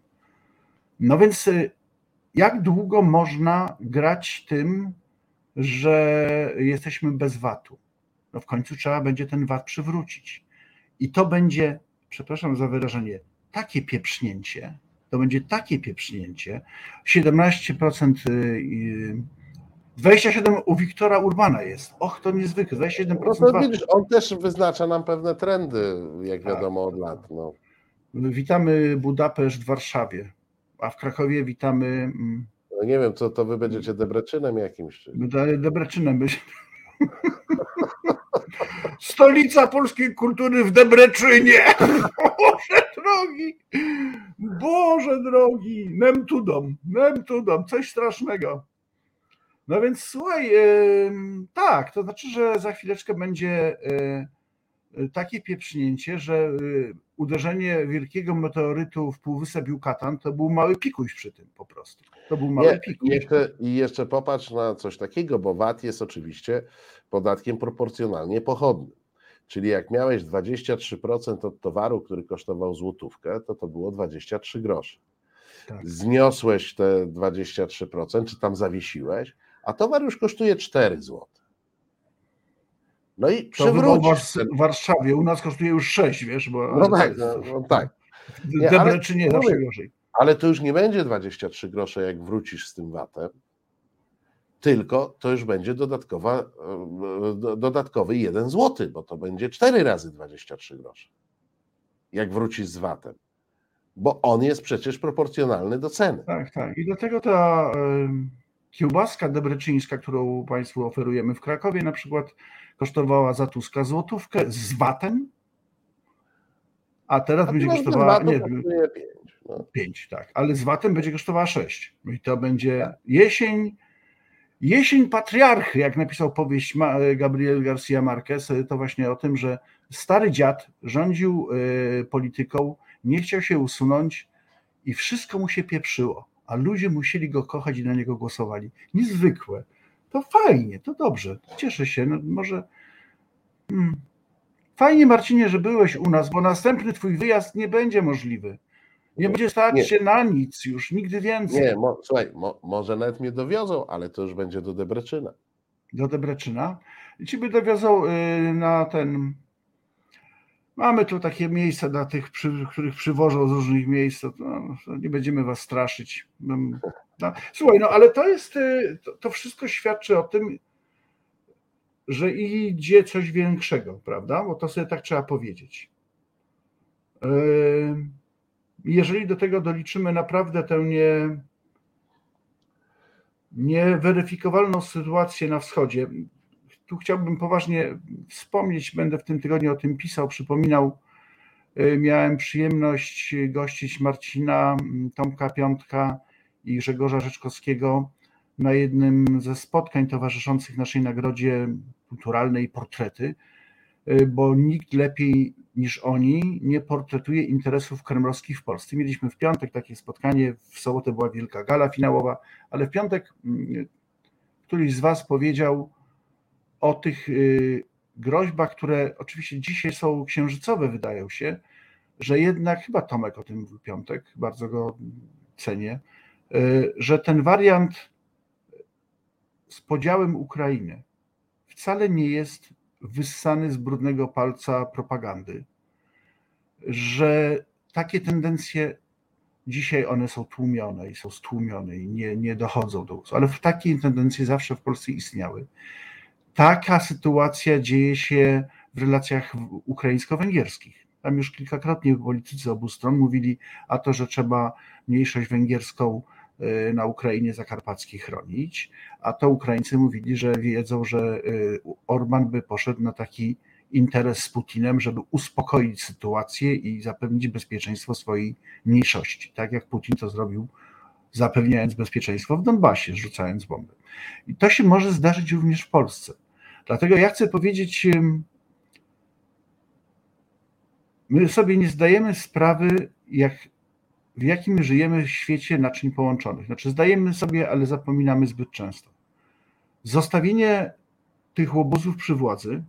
No więc y, jak długo można grać tym, że jesteśmy bez VAT-u? No w końcu trzeba będzie ten VAT przywrócić. I to będzie, przepraszam za wyrażenie, takie pieprznięcie, to będzie takie pieprznięcie, 17% 27 u Wiktora Urbana jest. Och, to niezwykle, 27%. No to widzisz, on też wyznacza nam pewne trendy, jak tak. wiadomo, od lat. No. Witamy Budapeszt w Warszawie, a w Krakowie witamy. Mm, no nie wiem, co to wy będziecie Debreczynem jakimś? Czy... Debreczynem będzie. Stolica polskiej kultury w Debreczynie. Boże drogi, Boże drogi, nem tudom, nem tudom, coś strasznego. No więc słuchaj, tak, to znaczy, że za chwileczkę będzie e, takie pieprznięcie, że e, uderzenie wielkiego meteorytu w Półwysep Yucatan to był mały pikuś przy tym po prostu. To był mały Nie, pikuś. I jeszcze, I jeszcze popatrz na coś takiego, bo VAT jest oczywiście podatkiem proporcjonalnie pochodnym. Czyli jak miałeś 23% od towaru, który kosztował złotówkę, to to było 23 grosze. Tak. Zniosłeś te 23%, czy tam zawiesiłeś, a towar już kosztuje 4 zł. No i przywrócić. W Warszawie, u nas kosztuje już 6, wiesz, bo... No tak, no, no tak. Nie, ale, czy nie, zawsze gorzej. Ale to już nie będzie 23 grosze, jak wrócisz z tym VAT-em, tylko to już będzie dodatkowa, e, dodatkowy 1 zł, bo to będzie 4 razy 23 grosze, jak wrócisz z VAT-em. Bo on jest przecież proporcjonalny do ceny. Tak, tak. I dlatego ta kiełbaska debreczyńska, którą Państwu oferujemy w Krakowie, na przykład kosztowała za Tuska złotówkę z VAT-em, a teraz a będzie kosztowała. Nie, 5, no. 5, tak, ale z VAT-em będzie kosztowała 6. I to będzie tak. jesień. Jesień patriarchy, jak napisał powieść Gabriel Garcia Marquez, to właśnie o tym, że stary dziad rządził y, polityką, nie chciał się usunąć i wszystko mu się pieprzyło a ludzie musieli go kochać i na niego głosowali. Niezwykłe. To fajnie, to dobrze. Cieszę się. No może. Hmm. Fajnie, Marcinie, że byłeś u nas, bo następny twój wyjazd nie będzie możliwy. Nie będzie stać nie. się na nic już, nigdy więcej. Nie, mo, słuchaj, mo, może nawet mnie dowiozą, ale to już będzie do Debreczyna. Do Debreczyna? I ciebie dowiozą y, na ten Mamy tu takie miejsca dla tych, których przywożą z różnych miejsc, nie będziemy was straszyć. No, słuchaj, no ale to jest, y, to, to wszystko świadczy o tym, że idzie coś większego, prawda? Bo to sobie tak trzeba powiedzieć. Y, jeżeli do tego doliczymy naprawdę tę nie, nieweryfikowalną sytuację na wschodzie, tu chciałbym poważnie wspomnieć, będę w tym tygodniu o tym pisał, przypominał. Y, miałem przyjemność gościć Marcina, Tomka Piątka i Grzegorza Rzeczkowskiego na jednym ze spotkań towarzyszących naszej nagrodzie kulturalnej Portrety, y, bo nikt lepiej niż oni nie portretuje interesów kremlowskich w Polsce. Mieliśmy w piątek takie spotkanie, w sobotę była wielka gala finałowa, ale w piątek któryś z Was powiedział, o tych y, groźbach, które oczywiście dzisiaj są księżycowe, wydają się, że jednak, chyba Tomek o tym mówił piątek, bardzo go cenię, y, że ten wariant z podziałem Ukrainy wcale nie jest wyssany z brudnego palca propagandy, że takie tendencje dzisiaj one są tłumione i są stłumione i nie, nie dochodzą do głosu, ale takie tendencje zawsze w Polsce istniały taka sytuacja dzieje się w relacjach ukraińsko-węgierskich. Tam już kilkakrotnie politycy obu stron mówili, a to, że trzeba mniejszość węgierską y, na Ukrainie Zakarpackiej chronić, a to Ukraińcy mówili, że wiedzą, że y, Orban by poszedł na taki interes z Putinem, żeby uspokoić sytuację i zapewnić bezpieczeństwo swojej mniejszości, tak jak Putin to zrobił, zapewniając bezpieczeństwo w Donbasie, rzucając bomby. I to się może zdarzyć również w Polsce. Dlatego ja chcę powiedzieć, my sobie nie zdajemy sprawy, jak, w jakim żyjemy świecie naczyń połączonych. Znaczy, zdajemy sobie, ale zapominamy zbyt często. Zostawienie tych łobuzów przy władzy,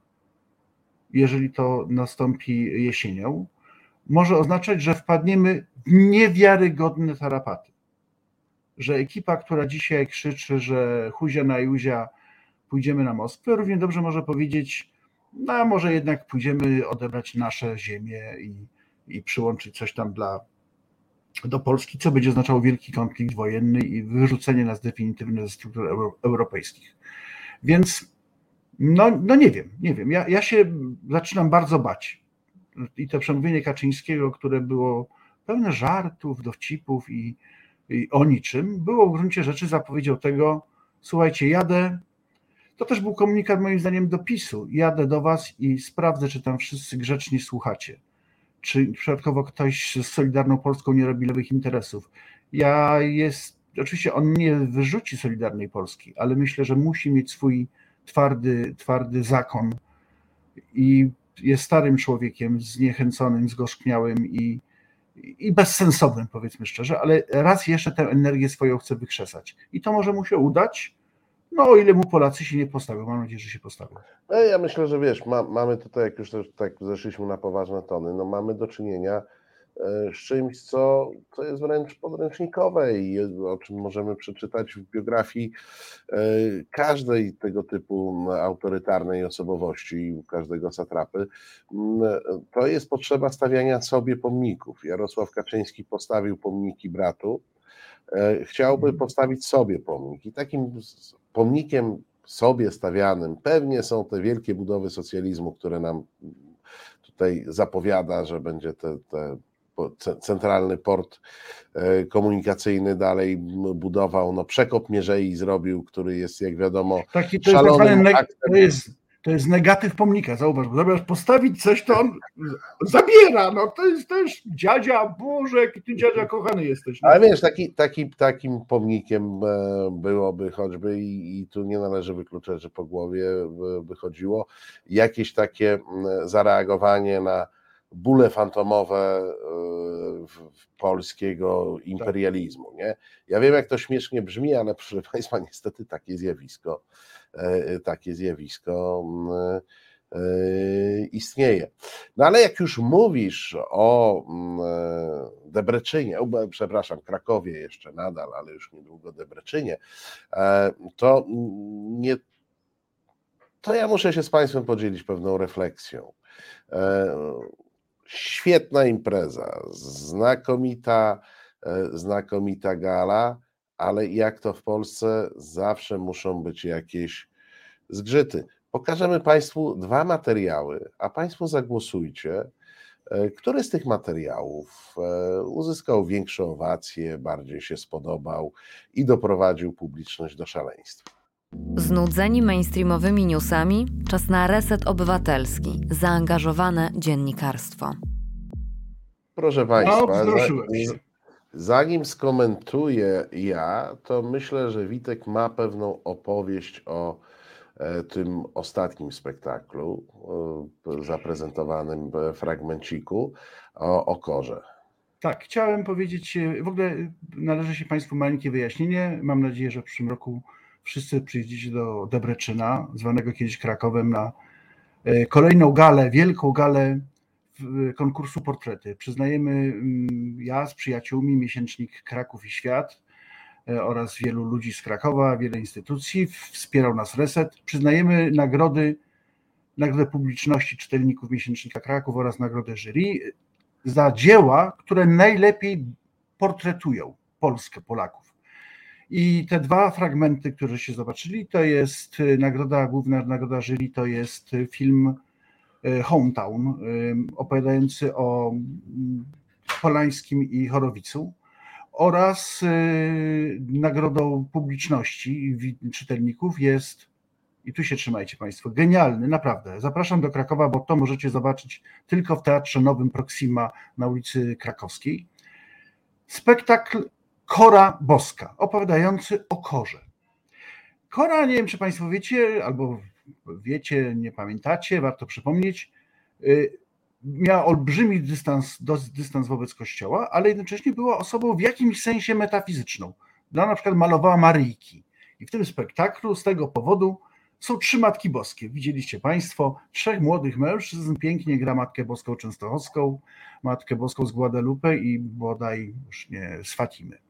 jeżeli to nastąpi jesienią, może oznaczać, że wpadniemy w niewiarygodne tarapaty. Że ekipa, która dzisiaj krzyczy, że huzia na Juzia, pójdziemy na Moskwę, równie dobrze może powiedzieć, no a może jednak pójdziemy odebrać nasze ziemię i, i przyłączyć coś tam dla, do Polski, co będzie oznaczało wielki konflikt wojenny i wyrzucenie nas definitywnie ze struktur euro, europejskich. Więc no, no nie wiem, nie wiem. Ja, ja się zaczynam bardzo bać. I to przemówienie Kaczyńskiego, które było pełne żartów, dowcipów i, i o niczym, było w gruncie rzeczy zapowiedzią tego, słuchajcie, jadę, to też był komunikat moim zdaniem do PiSu. Jadę do was i sprawdzę, czy tam wszyscy grzecznie słuchacie. Czy przypadkowo ktoś z Solidarną Polską nie robi lewych interesów. Ja jest, oczywiście on nie wyrzuci Solidarnej Polski, ale myślę, że musi mieć swój twardy, twardy zakon i jest starym człowiekiem, zniechęconym, zgorzkniałym i, i bezsensownym, powiedzmy szczerze, ale raz jeszcze tę energię swoją chce wykrzesać. I to może mu się udać, no o ile mu Polacy się nie postawią. Mam nadzieję, że się postawią. No, ja myślę, że wiesz, ma, mamy tutaj, jak już też tak zeszliśmy na poważne tony, no mamy do czynienia E, z czymś, co, co jest wręcz podręcznikowe i o czym możemy przeczytać w biografii e, każdej tego typu autorytarnej osobowości, każdego satrapy. Mm, to jest potrzeba stawiania sobie pomników. Jarosław Kaczyński postawił pomniki bratu, e, chciałby mhm. postawić sobie pomnik i takim pomnikiem sobie stawianym pewnie są te wielkie budowy socjalizmu, które nam tutaj zapowiada, że będzie te, te centralny port e, komunikacyjny dalej budował, no przekop Mierzei zrobił, który jest jak wiadomo Taki to szalonym jest, aktem. To jest, to jest negatyw pomnika, zauważ, bo zamiast postawić coś, to on zabiera, no to jest też dziadzia, Boże, jaki ty dziadzia kochany jesteś. No. Ale wiesz, taki, taki, takim pomnikiem e, byłoby choćby i, i tu nie należy wykluczać, że po głowie by chodziło, jakieś takie zareagowanie na bóle fantomowe e, polskiego imperializmu. Nie? Ja wiem, jak to śmiesznie brzmi, ale proszę Państwa, niestety takie zjawisko, e, takie zjawisko mm, e, istnieje. No ale jak już mówisz o mm, Debreczynie, przepraszam, Krakowie jeszcze nadal, ale już niedługo Debreczynie, to nie to ja muszę się z Państwem podzielić pewną refleksją świetna impreza, znakomita, e, znakomita gala, ale jak to w Polsce, zawsze muszą być jakieś zgrzyty. Pokażemy Państwu dwa materiały, a Państwo zagłosujcie, e, który z tych materiałów e, uzyskał większe owacje, bardziej się spodobał i doprowadził publiczność do szaleństwa. Znudzeni mainstreamowymi newsami? Czas na reset obywatelski, zaangażowane dziennikarstwo. Proszę Państwa, no, zanim skomentuję ja, to myślę, że Witek ma pewną opowieść o e, tym ostatnim spektaklu e, zaprezentowanym w fragmenciku o, o Korze. Tak, chciałem powiedzieć, e, w ogóle należy się Państwu maleńkie wyjaśnienie. Mam nadzieję, że w przyszłym roku wszyscy przyjedziecie do Debreczyna, zwanego kiedyś Krakowem, na e, kolejną galę, wielką galę konkursu portrety. Przyznajemy mm, ja z przyjaciółmi, miesięcznik Kraków i Świat e, oraz wielu ludzi z Krakowa, wiele instytucji, wspierał nas Reset. Przyznajemy nagrody, nagrodę publiczności czytelników miesięcznika Kraków oraz nagrodę jury za dzieła, które najlepiej portretują Polskę, Polaków. I te dwa fragmenty, które się zobaczyli, to jest y, nagroda, główna nagroda jury, to jest y, film y, Hometown, opowiadający o mm, Polańskim i Chorowicu oraz nagrodą publiczności czytelników jest i tu się trzymajcie Państwo, genialny, naprawdę. Zapraszam do Krakowa, bo to możecie zobaczyć tylko w Teatrze Nowym Proxima na ulicy Krakowskiej. Spektakl Kora Boska, opowiadający o korze. Kora, nie wiem czy Państwo wiecie, albo wiecie, nie pamiętacie, warto przypomnieć, y, miała olbrzymi dystans, dystans wobec Kościoła, ale jednocześnie była osobą w jakimś sensie metafizyczną. Ona na przykład malowała Maryjki. I w tym spektaklu z tego powodu są trzy Matki Boskie. Widzieliście Państwo, trzech młodych mężczyzn pięknie gra Matkę Boską Częstochowską, Matkę Boską z Guadalupe i bodaj już nie z Fatimy.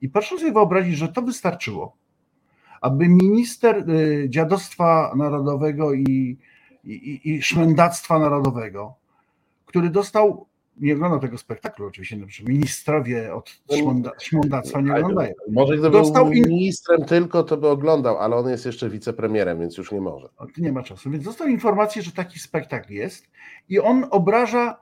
I proszę sobie wyobrazić, że to wystarczyło, aby minister y, dziadostwa narodowego i, i, i szmendactwa narodowego, który dostał nie oglądał tego spektaklu oczywiście, no, ministrowie od no, śmondactwa nie oglądają. Może gdyby Dostał był ministrem tylko, to by oglądał, ale on jest jeszcze wicepremierem, więc już nie może. Nie ma czasu. Więc dostał informację, że taki spektakl jest i on obraża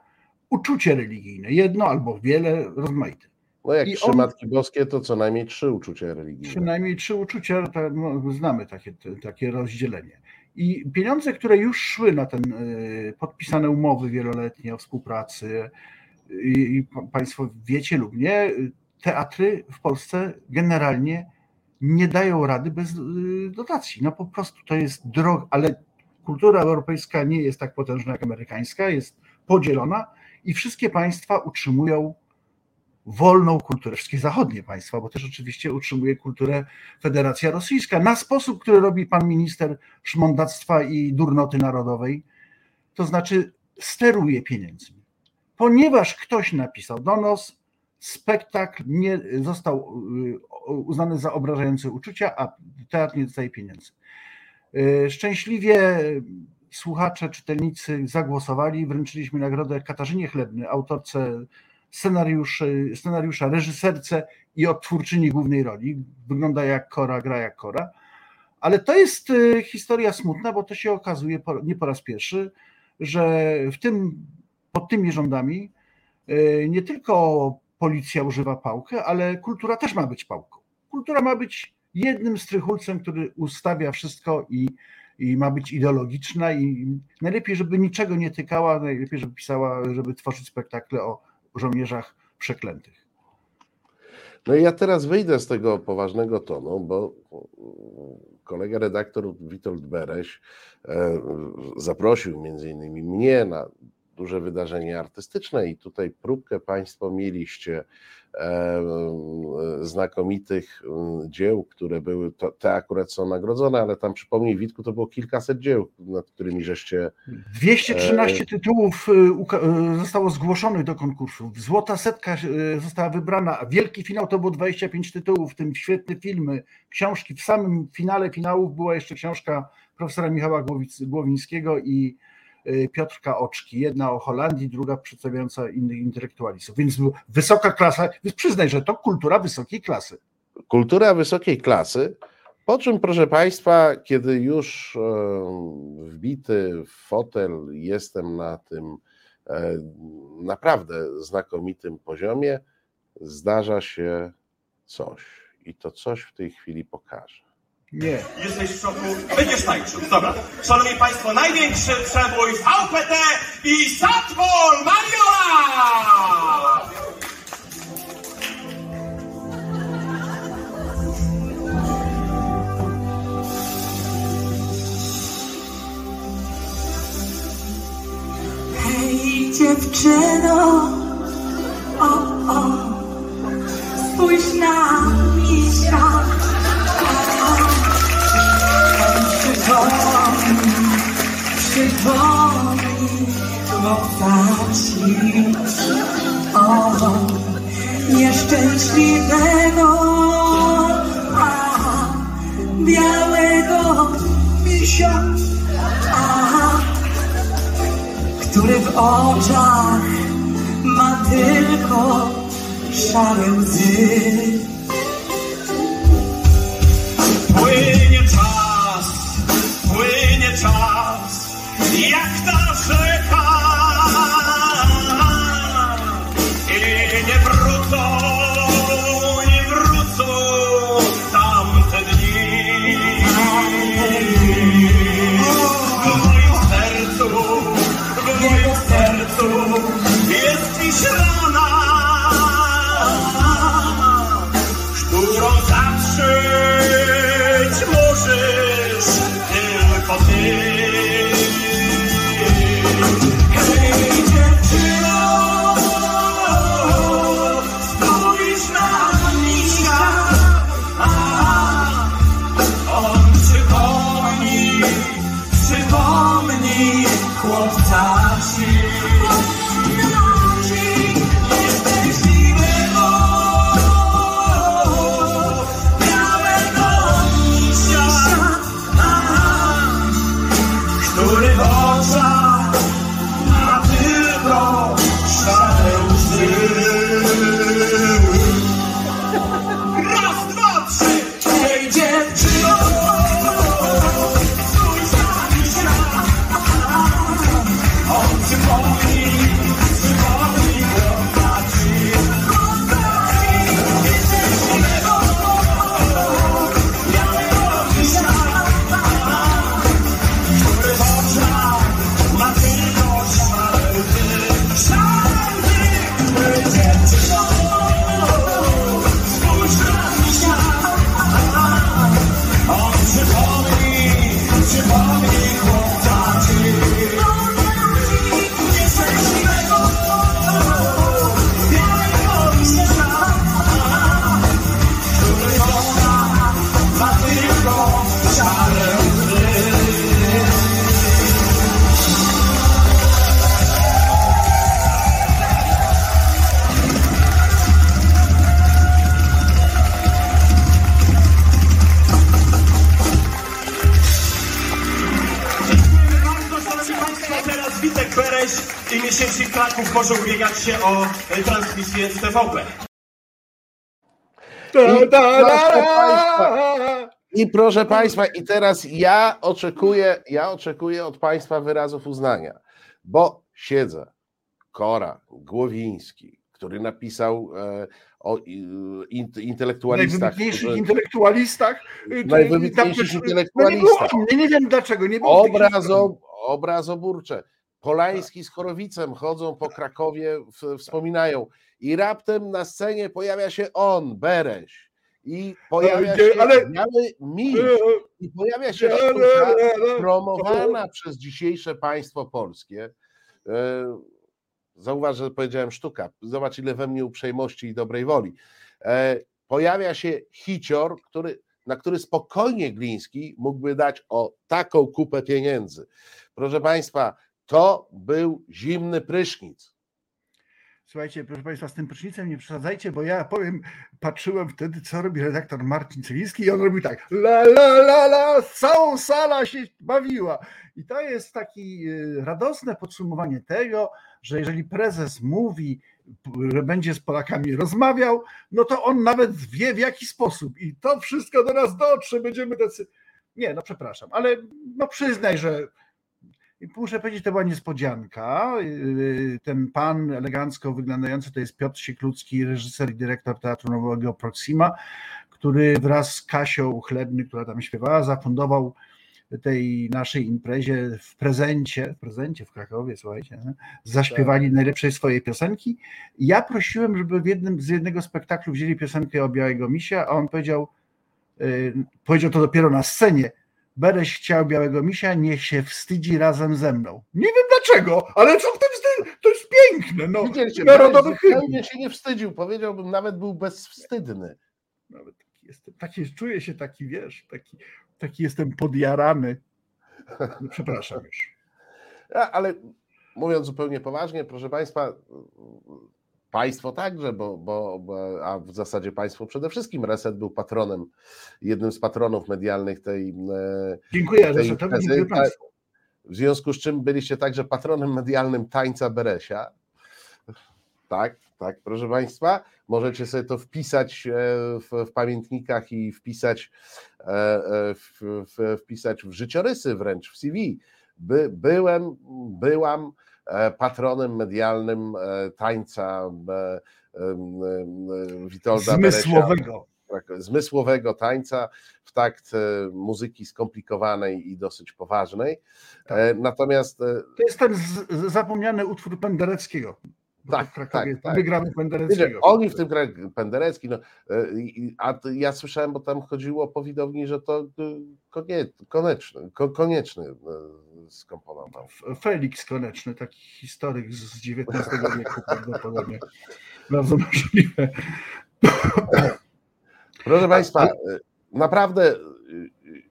uczucie religijne, jedno albo wiele, rozmaite. No jak I trzy on, Matki Boskie, to co najmniej trzy uczucia religijne. Przynajmniej trzy uczucia, no, znamy takie, takie rozdzielenie. I pieniądze, które już szły na ten y, podpisane umowy wieloletnie o współpracy, i Państwo wiecie lub nie, teatry w Polsce generalnie nie dają rady bez y, dotacji. No po prostu to jest droga, ale kultura europejska nie jest tak potężna jak amerykańska, jest podzielona i wszystkie państwa utrzymują wolną kulturę, wszystkie zachodnie państwa, bo też oczywiście utrzymuje kulturę Federacja Rosyjska, na sposób, który robi pan minister szmondactwa i durnoty narodowej, to znaczy steruje pieniędzmi. Ponieważ ktoś napisał donos, spektakl nie został y, uznany za obrażające uczucia, a teatr nie dostaje pieniędzy. Y, szczęśliwie słuchacze, czytelnicy zagłosowali, wręczyliśmy nagrodę Katarzynie Chlebny, autorce scenariuszy, scenariusza, reżyserce i odtwórczyni głównej roli. Wygląda jak Kora, gra jak Kora. Ale to jest y, historia smutna, bo to się okazuje nie po raz pierwszy, że w tym, pod tymi rządami y, nie tylko policja używa pałkę, ale kultura też ma być pałką. Kultura ma być jednym strychulcem, który ustawia wszystko i, i ma być ideologiczna i najlepiej, żeby niczego nie tykała, najlepiej, żeby pisała, żeby tworzyć spektakle o żołnierzach przeklętych. No i ja teraz wyjdę z tego poważnego tonu, bo kolega redaktor Witold Bereś e, zaprosił między innymi mnie na duże wydarzenie artystyczne i tutaj próbkę Państwo mieliście e, znakomitych dzieł, które były, te akurat są nagrodzone, ale tam przypomnij Witku, to było kilkaset dzieł, nad którymi żeście... 213 e, tytułów e, zostało zgłoszonych do konkursu, złota setka została wybrana, wielki finał to było 25 tytułów, w tym świetne filmy, książki, w samym finale finałów była jeszcze książka profesora Michała Głowińskiego i Piotrka Oczki, jedna o Holandii, druga przedstawiająca innych intelektualistów. Więc wysoka klasa, więc przyznaj, że to kultura wysokiej klasy. Kultura wysokiej klasy, po czym, proszę Państwa, kiedy już wbity w fotel jestem na tym e, naprawdę znakomitym poziomie, zdarza się coś. I to coś w tej chwili pokażę. Nie. Jesteś w szoku? Będziesz tańczył. Dobra. Szanowni Państwo, największy przebój VPT i Satpol Mariola! Hej dziewczyno, o, o, spójrz na misia. Przypomnij postaci o nieszczęśliwego a, białego misia, a, który w oczach ma tylko szare łzy. Czas, jak ta się o e, transmisję z TVP. I proszę Państwa, I proszę Państwa, i teraz ja oczekuję, ja oczekuję od Państwa wyrazów uznania, bo siedzę, Kora, Głowiński, który napisał e, o in, intelektualistach. Najwybitniejszych którzy, intelektualistach. Y, najwybitniejszych intelektualistach. No nie, nie, wiem dlaczego. Nie było Obrazo, obrazoburcze. Polański z Chorowicem chodzą po Krakowie, wspominają i raptem na scenie pojawia się on, Bereś. I pojawia się ale... biały miś. I pojawia się sztuka promowana przez dzisiejsze państwo polskie. E, zauważ, że powiedziałem sztuka. Zobacz, ile we mnie uprzejmości i dobrej woli. E, pojawia się hicior, który, na który spokojnie Gliński mógłby dać o taką kupę pieniędzy. Proszę Państwa, to był zimny prysznic. Słuchajcie, proszę Państwa, z tym prysznicem nie przesadzajcie, bo ja powiem, patrzyłem wtedy, co robi redaktor Marcin Celiński i on robił tak, la la la la, całą sala się bawiła. I to jest takie radosne podsumowanie tego, że jeżeli prezes mówi, że będzie z Polakami rozmawiał, no to on nawet wie w jaki sposób i to wszystko do nas dotrze, będziemy tacy... Nie, no przepraszam, ale no przyznaj, że muszę powiedzieć, to była niespodzianka. Ten pan elegancko wyglądający to jest Piotr Sieklucki, reżyser i dyrektor Teatru Nowego Proxima, który wraz z Kasią Chlebny, która tam śpiewała, zafundował tej naszej imprezie w prezencie, w prezencie w Krakowie, słuchajcie, zaśpiewali tak. najlepszej swojej piosenki. Ja prosiłem, żeby w jednym z jednego spektaklu wzięli piosenkę o Białego Misia, a on powiedział, yy, powiedział to dopiero na scenie, Bereś chciał Białego Misia, niech się wstydzi razem ze mną. Nie wiem dlaczego, ale co w tym wstyd? To jest piękne. No, Widzieliście, narodowy hymn. się nie wstydził, powiedziałbym, nawet był bezwstydny. Nawet taki jestem, taki, czuję się taki, wiesz, taki, taki jestem podjarany. No, przepraszam już. Ja, ale mówiąc zupełnie poważnie, proszę Państwa, Państwo także, bo, bo, bo, a w zasadzie państwo przede wszystkim. Reset był patronem, jednym z patronów medialnych tej. E, dziękuję, tej Resetowi, dziękuję Państwu. W związku z czym byliście także patronem medialnym tańca Beresia. Tak, tak, proszę Państwa. Możecie sobie to wpisać e, w, w pamiętnikach i wpisać, e, w, w, wpisać w życiorysy wręcz w CV. By, byłem, byłam patronem medialnym e, tańca e, Witolda Zmysłowego. Beresia, zmysłowego tańca w takt muzyki skomplikowanej i dosyć poważnej. Tak. Natomiast. To jest ten zapomniany utwór Pendereckiego. Tak, tak, tak. Wygramy Pendereckiego. Oni w tym grają Penderecki, no, a ja słyszałem, bo tam chodziło po widowni, że to konieczny, konieczny skomponował. Felix Koneczny, taki historyk z XIX wieku prawdopodobnie. Bardzo możliwe. Proszę Państwa, naprawdę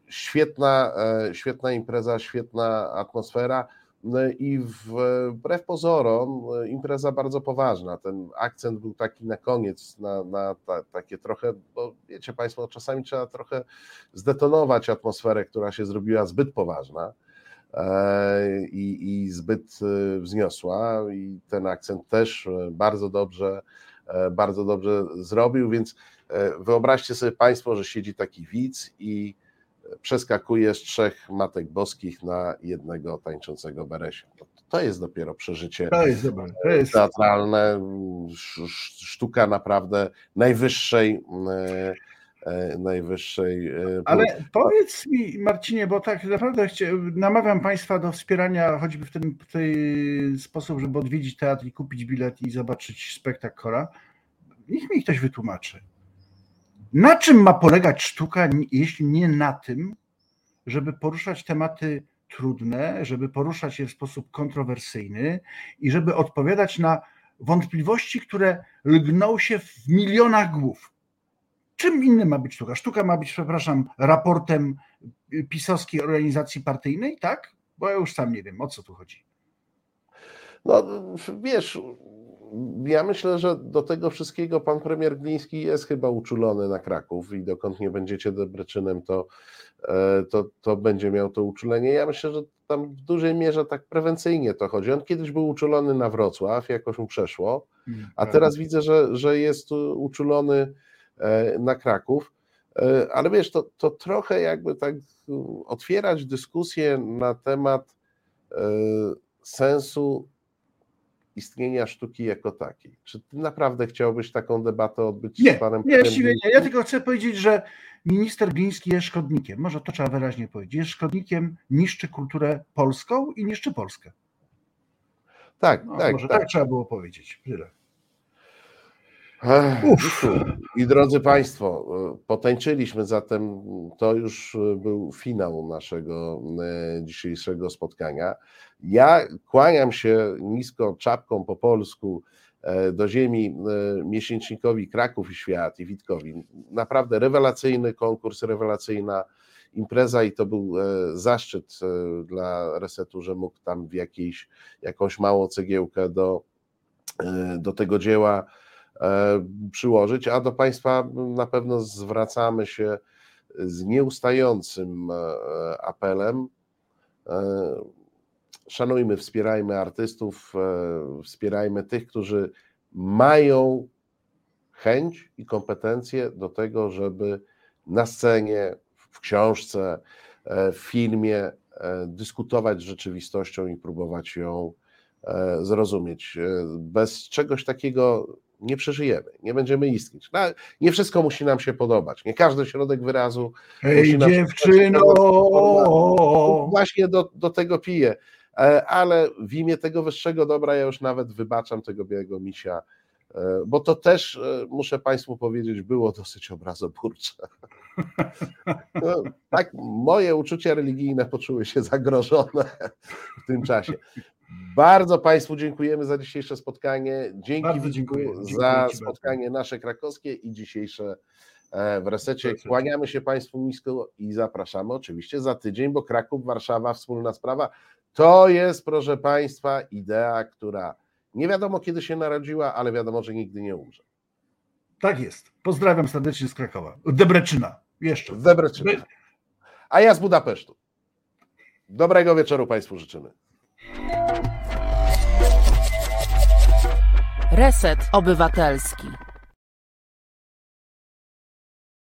świetna, świetna impreza, świetna atmosfera i wbrew pozorom impreza bardzo poważna. Ten akcent był taki na koniec, na, na ta, takie trochę, bo wiecie Państwo, czasami trzeba trochę zdetonować atmosferę, która się zrobiła zbyt poważna. E, i, i zbyt e, wzniosła i ten akcent też e, bardzo dobrze, bardzo dobrze zrobił, więc wyobraźcie sobie Państwo, że siedzi taki widz i przeskakuje z trzech matek boskich na jednego tańczącego Beresia. To jest dopiero przeżycie to jest, to jest... teatralne, sztuka naprawdę najwyższej E, najwyższej. E, Ale powiedz mi, Marcinie, bo tak naprawdę namawiam Państwa do wspierania choćby w ten, w ten sposób, żeby odwiedzić teatr i kupić bilet i zobaczyć spektakl Kora. Niech mi ktoś wytłumaczy. Na czym ma polegać sztuka, jeśli nie na tym, żeby poruszać tematy trudne, żeby poruszać je w sposób kontrowersyjny i żeby odpowiadać na wątpliwości, które lgną się w milionach głów. Czym innym ma być sztuka? Sztuka ma być, przepraszam, raportem pisowskiej organizacji partyjnej, tak? Bo ja już sam nie wiem, o co tu chodzi. No wiesz, ja myślę, że do tego wszystkiego pan premier Gliński jest chyba uczulony na Kraków i dokąd nie będziecie Debreczynem, to, e, to, to będzie miał to uczulenie. Ja myślę, że tam w dużej mierze tak prewencyjnie to chodzi. On kiedyś był uczulony na Wrocław, jakoś mu przeszło, a teraz widzę, że, że jest uczulony e, na Kraków. E, ale wiesz, to, to trochę jakby tak otwierać dyskusję na temat sensu istnienia sztuki jako takiej. Czy ty naprawdę chciałbyś taką debatę odbyć nie, z panem Nie, nie. Ja tylko chcę powiedzieć, że minister Gliński jest szkodnikiem. Może to trzeba wyraźnie powiedzieć. Jest szkodnikiem, niszczy kulturę polską i niszczy Polskę. Tak, no, tak. Może tak. tak trzeba było powiedzieć. Tyle. I drodzy Państwo, potańczyliśmy zatem, to już był finał naszego e, dzisiejszego spotkania. Ja kłaniam się nisko czapką po polsku e, do ziemi e, miesięcznikowi Kraków i Świat i Witkowi. Naprawdę rewelacyjny konkurs, rewelacyjna impreza i to był zaszczyt dla Resetu, że mógł tam w jakiejś, jakąś małą cegiełkę do, do tego dzieła E, przyłożyć, a do Państwa na pewno zwracamy się z nieustającym e, apelem. E, szanujmy, wspierajmy artystów, wspierajmy tych, którzy mają chęć i kompetencje do tego, żeby na scenie, w książce, w filmie dyskutować z rzeczywistością i próbować ją zrozumieć. Bez czegoś takiego nie przeżyjemy, nie będziemy istnieć. No, nie wszystko musi nam się podobać, nie każdy środek wyrazu Ej, musi nam dziewczyno! Się Właśnie do, do tego piję, e, ale w imię tego wyższego dobra ja już nawet wybaczam tego białego misia, e, bo to też, e, muszę Państwu powiedzieć, było dosyć obrazoburcze. No, tak, moje uczucia religijne poczuły się zagrożone w tym czasie. Bardzo Państwu dziękujemy za dzisiejsze spotkanie. Dzięki Bardzo dziękuję. za dziękuję spotkanie nasze krakowskie i dzisiejsze e, w resecie. Kłaniamy się Państwu nisko i zapraszamy oczywiście za tydzień, bo Kraków, Warszawa, wspólna sprawa. To jest, proszę Państwa, idea, która nie wiadomo kiedy się narodziła, ale wiadomo, że nigdy nie umrze. Tak jest. Pozdrawiam serdecznie z Krakowa. Debreczyna. Jeszcze. Debreczyna. A ja z Budapesztu. Dobrego wieczoru Państwu życzymy. Reset Obywatelski.